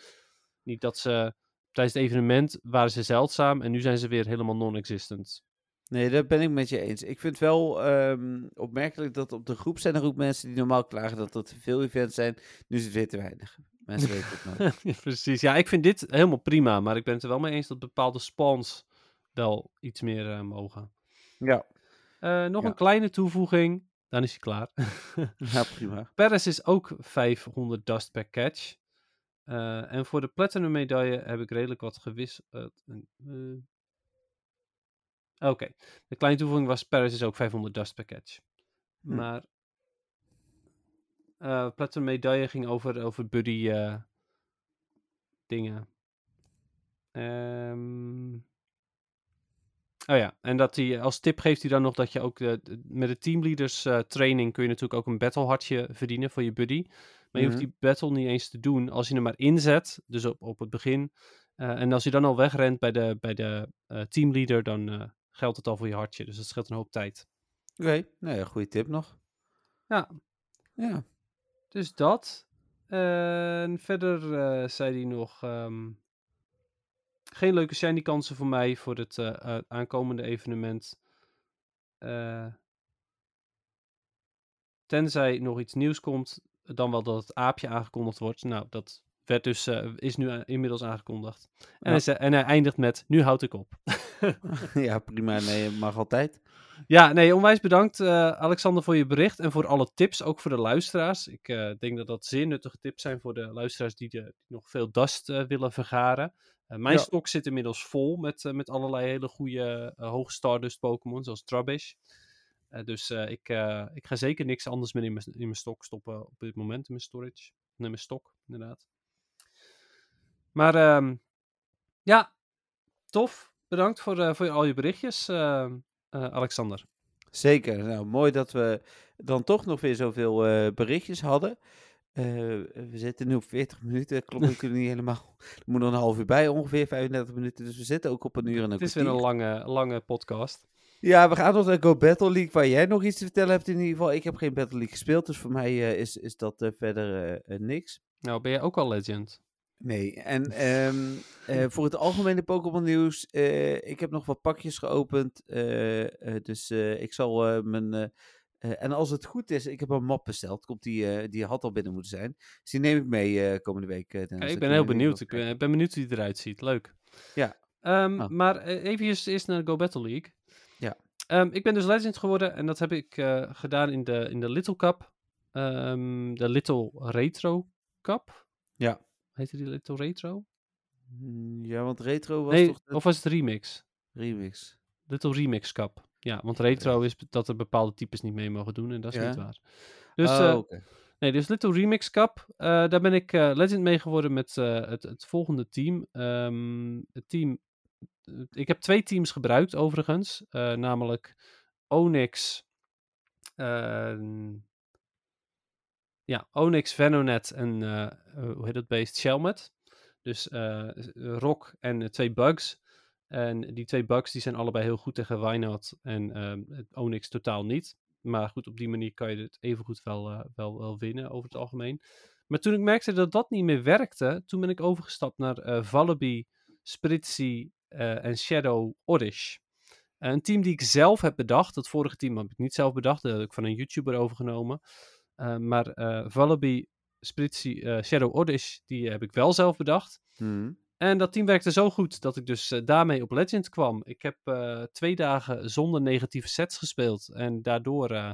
S2: Niet dat ze tijdens het evenement waren ze zeldzaam en nu zijn ze weer helemaal non-existent.
S1: Nee, dat ben ik met je eens. Ik vind wel um, opmerkelijk dat op de groep zijn er ook mensen die normaal klagen dat er te veel events zijn. Nu is het weer te weinig. Mensen weten het nooit.
S2: ja, precies. Ja, ik vind dit helemaal prima. Maar ik ben het er wel mee eens dat bepaalde spawns wel iets meer uh, mogen.
S1: Ja.
S2: Uh, nog
S1: ja.
S2: een kleine toevoeging. Dan is hij klaar.
S1: ja, prima.
S2: Paris is ook 500 dust per catch. Uh, en voor de platinum medaille heb ik redelijk wat. Uh, Oké, okay. de kleine toevoeging was Paris is ook 500 dust per catch. Hm. Maar uh, platinum medaille ging over, over buddy uh, dingen. Um, Oh ja, en dat hij, als tip geeft hij dan nog dat je ook de, de- met de teamleaders eh, training kun je natuurlijk ook een battle hartje verdienen voor je buddy. Maar je hoeft
S1: Mhm.
S2: die battle niet eens te doen als je hem maar inzet, dus op, op het begin. Eh, en als je dan al wegrent bij de, bij de eh, teamleader, dan eh, geldt het al voor je hartje. Dus dat scheelt een hoop tijd.
S1: Oké, nou ja, goede tip nog.
S2: Ja.
S1: Ja.
S2: Dus dat. En verder eh, zei hij nog. ehm, geen leuke shiny kansen voor mij voor het eh, eh, aankomende evenement. Tenzij nog iets nieuws komt, dan wel dat het aapje aangekondigd wordt. Nou, dat werd dus, is nu inmiddels aangekondigd. En,
S1: Ja.
S2: hij, zei- en hij eindigt met: Nu houd ik op.
S1: ja, prima. Nee, mag altijd.
S2: Ja, nee, onwijs bedankt eh, Alexander voor je bericht en voor alle tips, ook voor de luisteraars. Ik eh, denk dat dat zeer nuttige tips zijn voor de luisteraars die, de, die nog veel dust eh, willen vergaren. Mijn
S1: Ja.
S2: stok zit inmiddels vol met, met allerlei hele goede hoge Stardust Pokémon, zoals Trubbish. Dus ik, ik ga zeker niks anders meer in mijn, in mijn stok stoppen op dit moment, in mijn storage. Nee, mijn stok, inderdaad. Maar ehm, ja, tof. Bedankt voor, eh, voor al je berichtjes, eh, eh, Alexander.
S1: Zeker. Nou, mooi dat we dan toch nog weer zoveel eh, berichtjes hadden. We zitten nu op 40 minuten. Klopt natuurlijk niet helemaal. Er moet nog een half uur bij, ongeveer 35 minuten. Dus we zitten ook op een uur en een
S2: Het is weer een lange, lange podcast.
S1: Ja, we gaan nog naar Go Battle League, waar jij nog iets te vertellen hebt in ieder geval. Ik heb geen Battle League gespeeld, dus voor mij is, is dat verder niks.
S2: Nou, ben jij ook al legend?
S1: Nee, en ehm, eh, voor het algemene Pokémon nieuws, eh, ik heb nog wat pakjes geopend, eh, dus ik zal mijn... en als het goed is, ik heb een map besteld, komt die, die had al binnen moeten zijn. Dus die neem ik mee komende week. Dennis.
S2: ik ben heel benieuwd. Ik ben, ben benieuwd hoe die eruit ziet. Leuk.
S1: Ja.
S2: Ehm,
S1: Oh.
S2: Maar even eerst naar de Go Battle League.
S1: Ja.
S2: Ehm, ik ben dus legend geworden en dat heb ik gedaan in de, in de Little Cup. De Little Retro Cup.
S1: Ja.
S2: Heette die Little Retro?
S1: Mm, Ja, want retro was
S2: nee,
S1: toch
S2: of was het Remix?
S1: remix?
S2: Little Remix Cup. Ja, want retro is dat er bepaalde types niet mee mogen doen en dat is
S1: Ja.
S2: niet waar. Dus
S1: Oh,
S2: eh. Nee, dus Little Remix Cup. eh, daar ben ik eh, legend mee geworden met het, het volgende team. Ehm, het team. Ik heb twee teams gebruikt overigens. namelijk Onyx. Ja, Onyx, Venonet en eh, eh, hoe heet dat beest? Shelmet. Dus eh, Rock en twee Bugs. En die twee Bugs die zijn allebei heel goed tegen Wynaut en ehm, Onyx totaal niet. Maar goed, op die manier kan je het evengoed wel, eh, wel, wel winnen over het algemeen. Maar toen ik merkte dat dat niet meer werkte, toen ben ik overgestapt naar eh Vallaby, Spritzy en Shadow Oddish. Een team die ik zelf heb bedacht. Dat vorige team heb ik niet zelf bedacht. Dat heb ik van een YouTuber overgenomen. Eh, maar eh Vallaby, Spritzy, eh, Shadow Oddish, die heb ik wel zelf bedacht.
S1: Hm.
S2: En dat team werkte zo goed dat ik dus eh, daarmee op Legend kwam. Ik heb eh, twee dagen zonder negatieve sets gespeeld. En daardoor eh,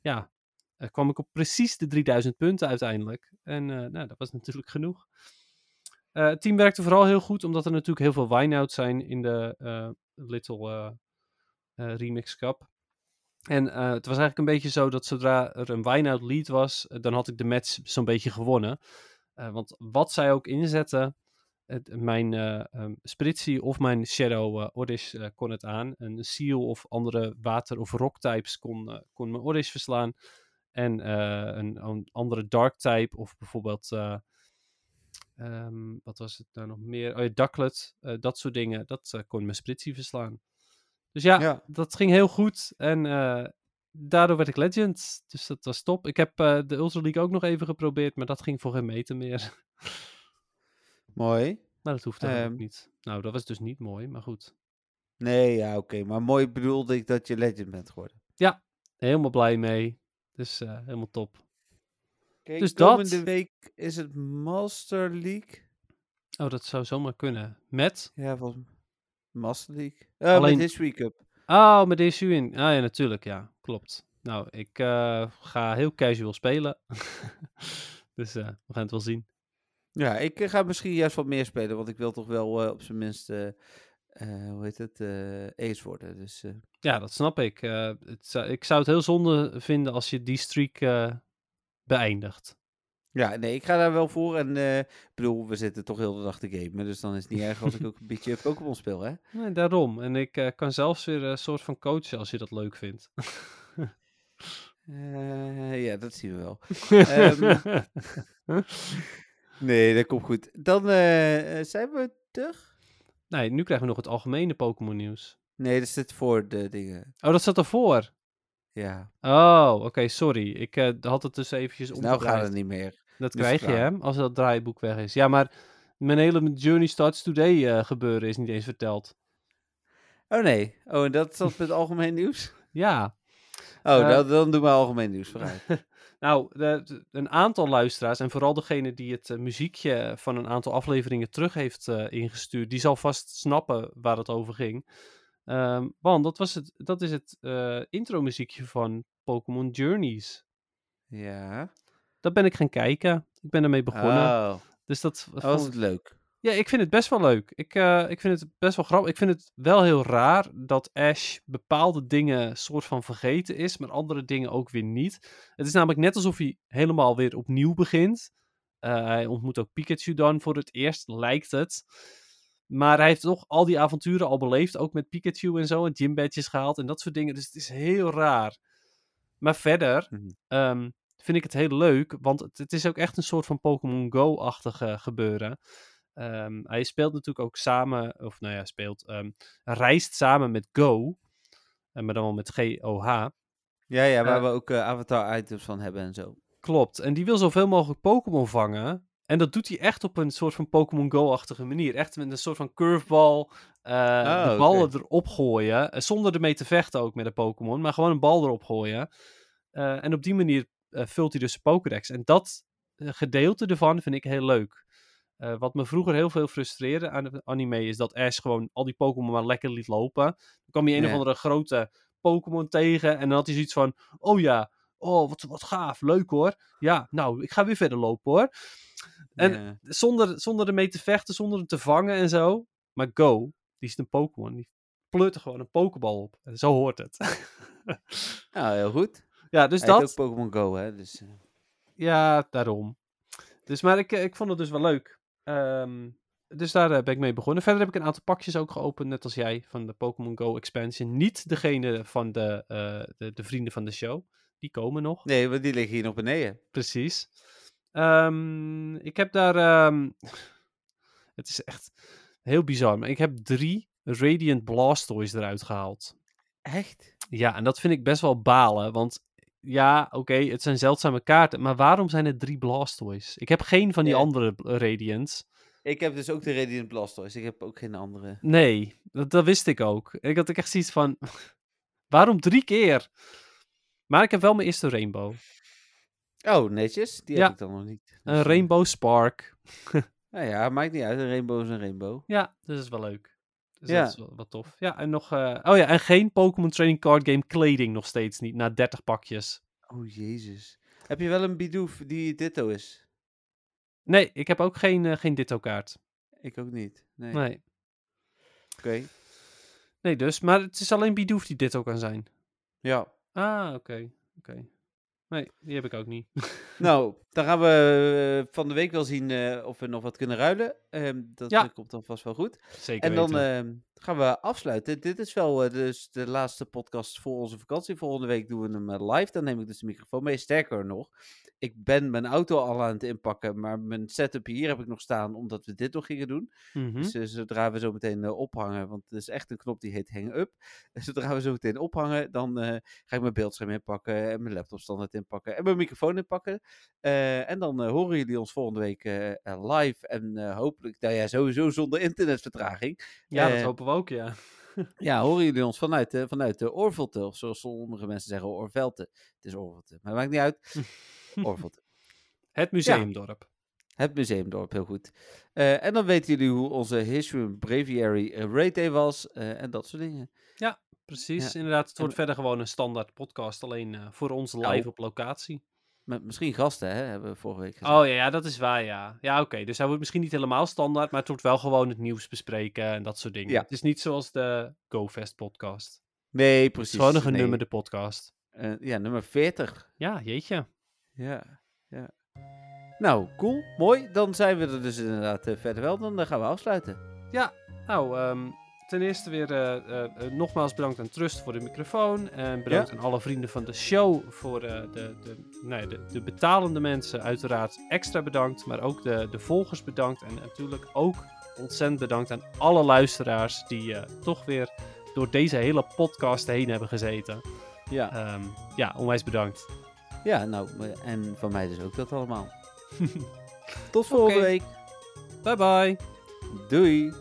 S2: ja, eh, kwam ik op precies de 3000 punten uiteindelijk. En eh, nou, dat was natuurlijk genoeg. Eh, het team werkte vooral heel goed, omdat er natuurlijk heel veel wine-out zijn in de eh, Little eh, eh, Remix Cup. En eh, het was eigenlijk een beetje zo dat zodra er een wine-out lead was, eh, dan had ik de match zo'n beetje gewonnen. Eh, want wat zij ook inzetten, mijn Spritzy of mijn Shadow uh, uh, kon het aan. Een Seal of andere water- of rock-types kon, uh, kon mijn Oddish verslaan. En uh, een, een, andere Dark-type of bijvoorbeeld... Um, wat was het nou nog meer? Oh ja, Ducklet, dat soort dingen. Dat kon mijn Spritzy verslaan. Dus ja, ja, dat ging heel goed. En uh, daardoor werd ik legend. Dus dat was top. Ik heb uh, de Ultra League ook nog even geprobeerd, maar dat ging voor geen meter meer.
S1: Mooi.
S2: Maar dat hoeft um, ook niet. Nou, dat was dus niet mooi, maar goed.
S1: Nee, ja, oké. Okay. Maar mooi bedoelde ik dat je legend bent geworden.
S2: Ja, helemaal blij mee. Dus uh, helemaal top.
S1: Okay, dus komende dat... week is het Master League.
S2: Oh, dat zou zomaar kunnen. Met?
S1: Ja, volgens Master League. Uh, Alleen... Met History Cup.
S2: Oh, met deze in. Ah ja, natuurlijk, ja. Klopt. Nou, ik uh, ga heel casual spelen. dus uh, we gaan het wel zien.
S1: Ja, ik ga misschien juist wat meer spelen, want ik wil toch wel uh, op zijn minst, uh, hoe heet het, ace worden. Dus,
S2: Ja, dat snap ik. het, ik zou het heel zonde vinden als je die streak beëindigt.
S1: Ja, nee, ik ga daar wel voor. En eh, ik bedoel, we zitten toch heel de dag te gamen. Dus dan is het niet erg als ik ook een beetje Pokémon speel, hè?
S2: Nee, daarom. En ik eh, kan zelfs weer een soort van coachen als je dat leuk vindt.
S1: Eh, ja, dat zien we wel. Ehm, nee, dat komt goed. Dan zijn we terug.
S2: nee, nu krijgen we nog het algemene Pokémon nieuws.
S1: Nee, dat zit voor de dingen.
S2: Oh, dat zat ervoor.
S1: Ja,
S2: Oh, oké, sorry. Ik had het dus eventjes
S1: dus nou gaat
S2: omgedraaid.
S1: het niet meer.
S2: Dat
S1: Dus
S2: krijg je, hè, als dat draaiboek weg is. Ja, maar mijn hele Journey Starts Today eh, gebeuren is niet eens verteld.
S1: Oh nee. Oh, en dat zat met algemeen nieuws?
S2: Ja,
S1: Oh,
S2: Eh.
S1: dan, dan doen we algemeen nieuws vooruit.
S2: nou, de- de- een aantal luisteraars, en vooral degene die het eh, muziekje van een aantal afleveringen terug heeft ingestuurd, die zal vast snappen waar het over ging. Ehm, want dat, was het, dat is het intro muziekje van Pokémon Journeys.
S1: Ja.
S2: Dat ben ik gaan kijken. Ik ben ermee begonnen.
S1: Oh,
S2: dus dat
S1: was
S2: vond-
S1: het leuk?
S2: Ja, ik vind het best wel leuk. Ik, eh, ik vind het best wel grappig. Ik vind het wel heel raar dat Ash bepaalde dingen soort van vergeten is, maar andere dingen ook weer niet. Het is namelijk net alsof hij helemaal weer opnieuw begint. Eh, hij ontmoet ook Pikachu dan voor het eerst, lijkt het. Maar hij heeft toch al die avonturen al beleefd, ook met Pikachu en zo, en gym badges gehaald en dat soort dingen. Dus het is heel raar. Maar verder
S1: Mhm.
S2: ehm, vind ik het heel leuk, want het, het is ook echt een soort van Pokémon Go-achtige gebeuren. Ehm, hij speelt natuurlijk ook samen, of nou ja, speelt, ehm, reist samen met Go, eh, maar dan wel met G-O-H.
S1: Ja, ja, waar
S2: Eh.
S1: we ook eh, avatar-items van hebben en zo.
S2: Klopt, en die wil zoveel mogelijk Pokémon vangen. En dat doet hij echt op een soort van Pokémon Go-achtige manier. Echt met een soort van curveball.
S1: Oh,
S2: de ballen erop gooien. zonder ermee te vechten ook met een Pokémon. Maar gewoon een bal erop gooien. En op die manier vult hij dus Pokédex. En dat eh, gedeelte ervan vind ik heel leuk. Eh, wat me vroeger heel veel frustreerde aan de anime is dat Ash gewoon al die Pokémon maar lekker liet lopen. Dan kwam hij een of andere grote Pokémon tegen. En dan had hij zoiets van: Oh ja, oh wat, wat gaaf, leuk hoor. Ja, nou, ik ga weer verder lopen hoor. En zonder, zonder ermee te vechten, zonder hem te vangen en zo. Maar Go, die is een Pokémon. Die pleurt er gewoon een Pokéball op. En zo hoort het.
S1: Nou, heel goed.
S2: Ja, dus
S1: Hij
S2: dat.
S1: ook Pokémon Go, hè? Dus, eh,
S2: Ja, daarom. Dus, maar ik, eh, ik vond het dus wel leuk. Ehm, dus daar eh, ben ik mee begonnen. Verder heb ik een aantal pakjes ook geopend, net als jij, van de Pokémon Go expansion. Niet degene van de, de, de vrienden van de show. Die komen nog.
S1: Nee, want die liggen hier nog beneden.
S2: Precies. Ehm, ik heb daar. ehm, het is echt heel bizar. Maar ik heb drie Radiant Blastoise eruit gehaald.
S1: Echt?
S2: Ja, en dat vind ik best wel balen. Want ja, oké, het zijn zeldzame kaarten. Maar waarom zijn er drie Blastoise? Ik heb geen van die
S1: Ja.
S2: andere Radiants.
S1: Ik heb dus ook de Radiant Blastoise. Ik heb ook geen andere.
S2: Nee, dat, dat wist ik ook. Ik had echt zoiets van. waarom drie keer? Maar ik heb wel mijn eerste Rainbow.
S1: Oh, netjes. Die
S2: Ja.
S1: heb ik dan nog niet.
S2: Een
S1: Dus, eh,
S2: Rainbow Spark.
S1: Nou ja, maakt niet uit. Een rainbow is een rainbow.
S2: Ja, dat is wel leuk. Dus
S1: Ja.
S2: dat is wel wat tof. Ja, en nog... eh, oh ja, en geen Pokémon Trading Card Game kleding nog steeds niet. Na 30 pakjes.
S1: Oh, jezus. Heb je wel een Bidoof die Ditto is?
S2: Nee, ik heb ook geen, eh, geen Ditto-kaart.
S1: Ik ook niet. Nee.
S2: Nee.
S1: Oké.
S2: nee, dus. Maar het is alleen Bidoof die Ditto kan zijn.
S1: Ja.
S2: Ah, oké. Oké. Nee, die heb ik ook niet.
S1: Nou, dan gaan we eh, van de week wel zien eh, of we nog wat kunnen ruilen. Ehm, dat
S2: Ja.
S1: komt dan vast wel goed.
S2: Zeker
S1: En dan ehm, gaan we afsluiten. Dit is wel eh, dus de laatste podcast voor onze vakantie. Volgende week doen we hem live. Dan neem ik dus de microfoon mee. Sterker nog, ik ben mijn auto al aan het inpakken. Maar mijn setup hier heb ik nog staan omdat we dit nog gingen doen.
S2: Mhm.
S1: Dus eh, zodra we zo meteen eh, ophangen, want het is echt een knop die heet hang up. Zodra we zo meteen ophangen, dan eh, ga ik mijn beeldscherm inpakken en mijn laptop standaard inpakken en mijn microfoon inpakken. En dan horen jullie ons volgende week live en hopelijk, nou ja, sowieso zonder internetvertraging.
S2: ja, dat hopen we ook, ja.
S1: Ja, horen jullie ons vanuit, vanuit de Oorvelte, of zoals sommige mensen zeggen, Oorvelte. Het is Oorvelte, maar dat maakt niet uit. Oorvelte.
S2: Het museumdorp.
S1: Het museumdorp, heel goed. Eh, en dan weten jullie hoe onze History Breviary uh, Raid Day was eh, en dat soort dingen.
S2: Precies,
S1: Ja.
S2: inderdaad. Het
S1: En-
S2: wordt verder gewoon een standaard podcast. Alleen eh, voor ons live
S1: Nou.
S2: op locatie.
S1: Met misschien gasten, hè, hebben we vorige week gezegd.
S2: Oh ja, ja, dat is waar, ja. Ja, oké. Dus hij wordt misschien niet helemaal standaard, maar het wordt wel gewoon het nieuws bespreken en dat soort dingen.
S1: Ja.
S2: Het is niet zoals de GoFest podcast.
S1: Nee,
S2: Het
S1: precies.
S2: is gewoon een
S1: nee.
S2: genummerde podcast.
S1: Eh, ja, nummer 40.
S2: Ja, jeetje.
S1: Ja, ja. Nou, cool. Mooi. Dan zijn we er dus inderdaad eh, verder wel. Dan eh, gaan we afsluiten.
S2: Ja, nou, ehm, ten eerste weer eh, eh, eh, nogmaals bedankt aan Trust voor de microfoon. En bedankt
S1: Ja.
S2: aan alle vrienden van de show voor de, de, nee, de, de betalende mensen. Uiteraard extra bedankt, maar ook de, de volgers bedankt. En natuurlijk ook ontzettend bedankt aan alle luisteraars die toch weer door deze hele podcast heen hebben gezeten.
S1: Ja,
S2: Ehm, ja, onwijs bedankt.
S1: ja nou, en van mij dus ook dat allemaal. Tot volgende week.
S2: Bye bye.
S1: Doei.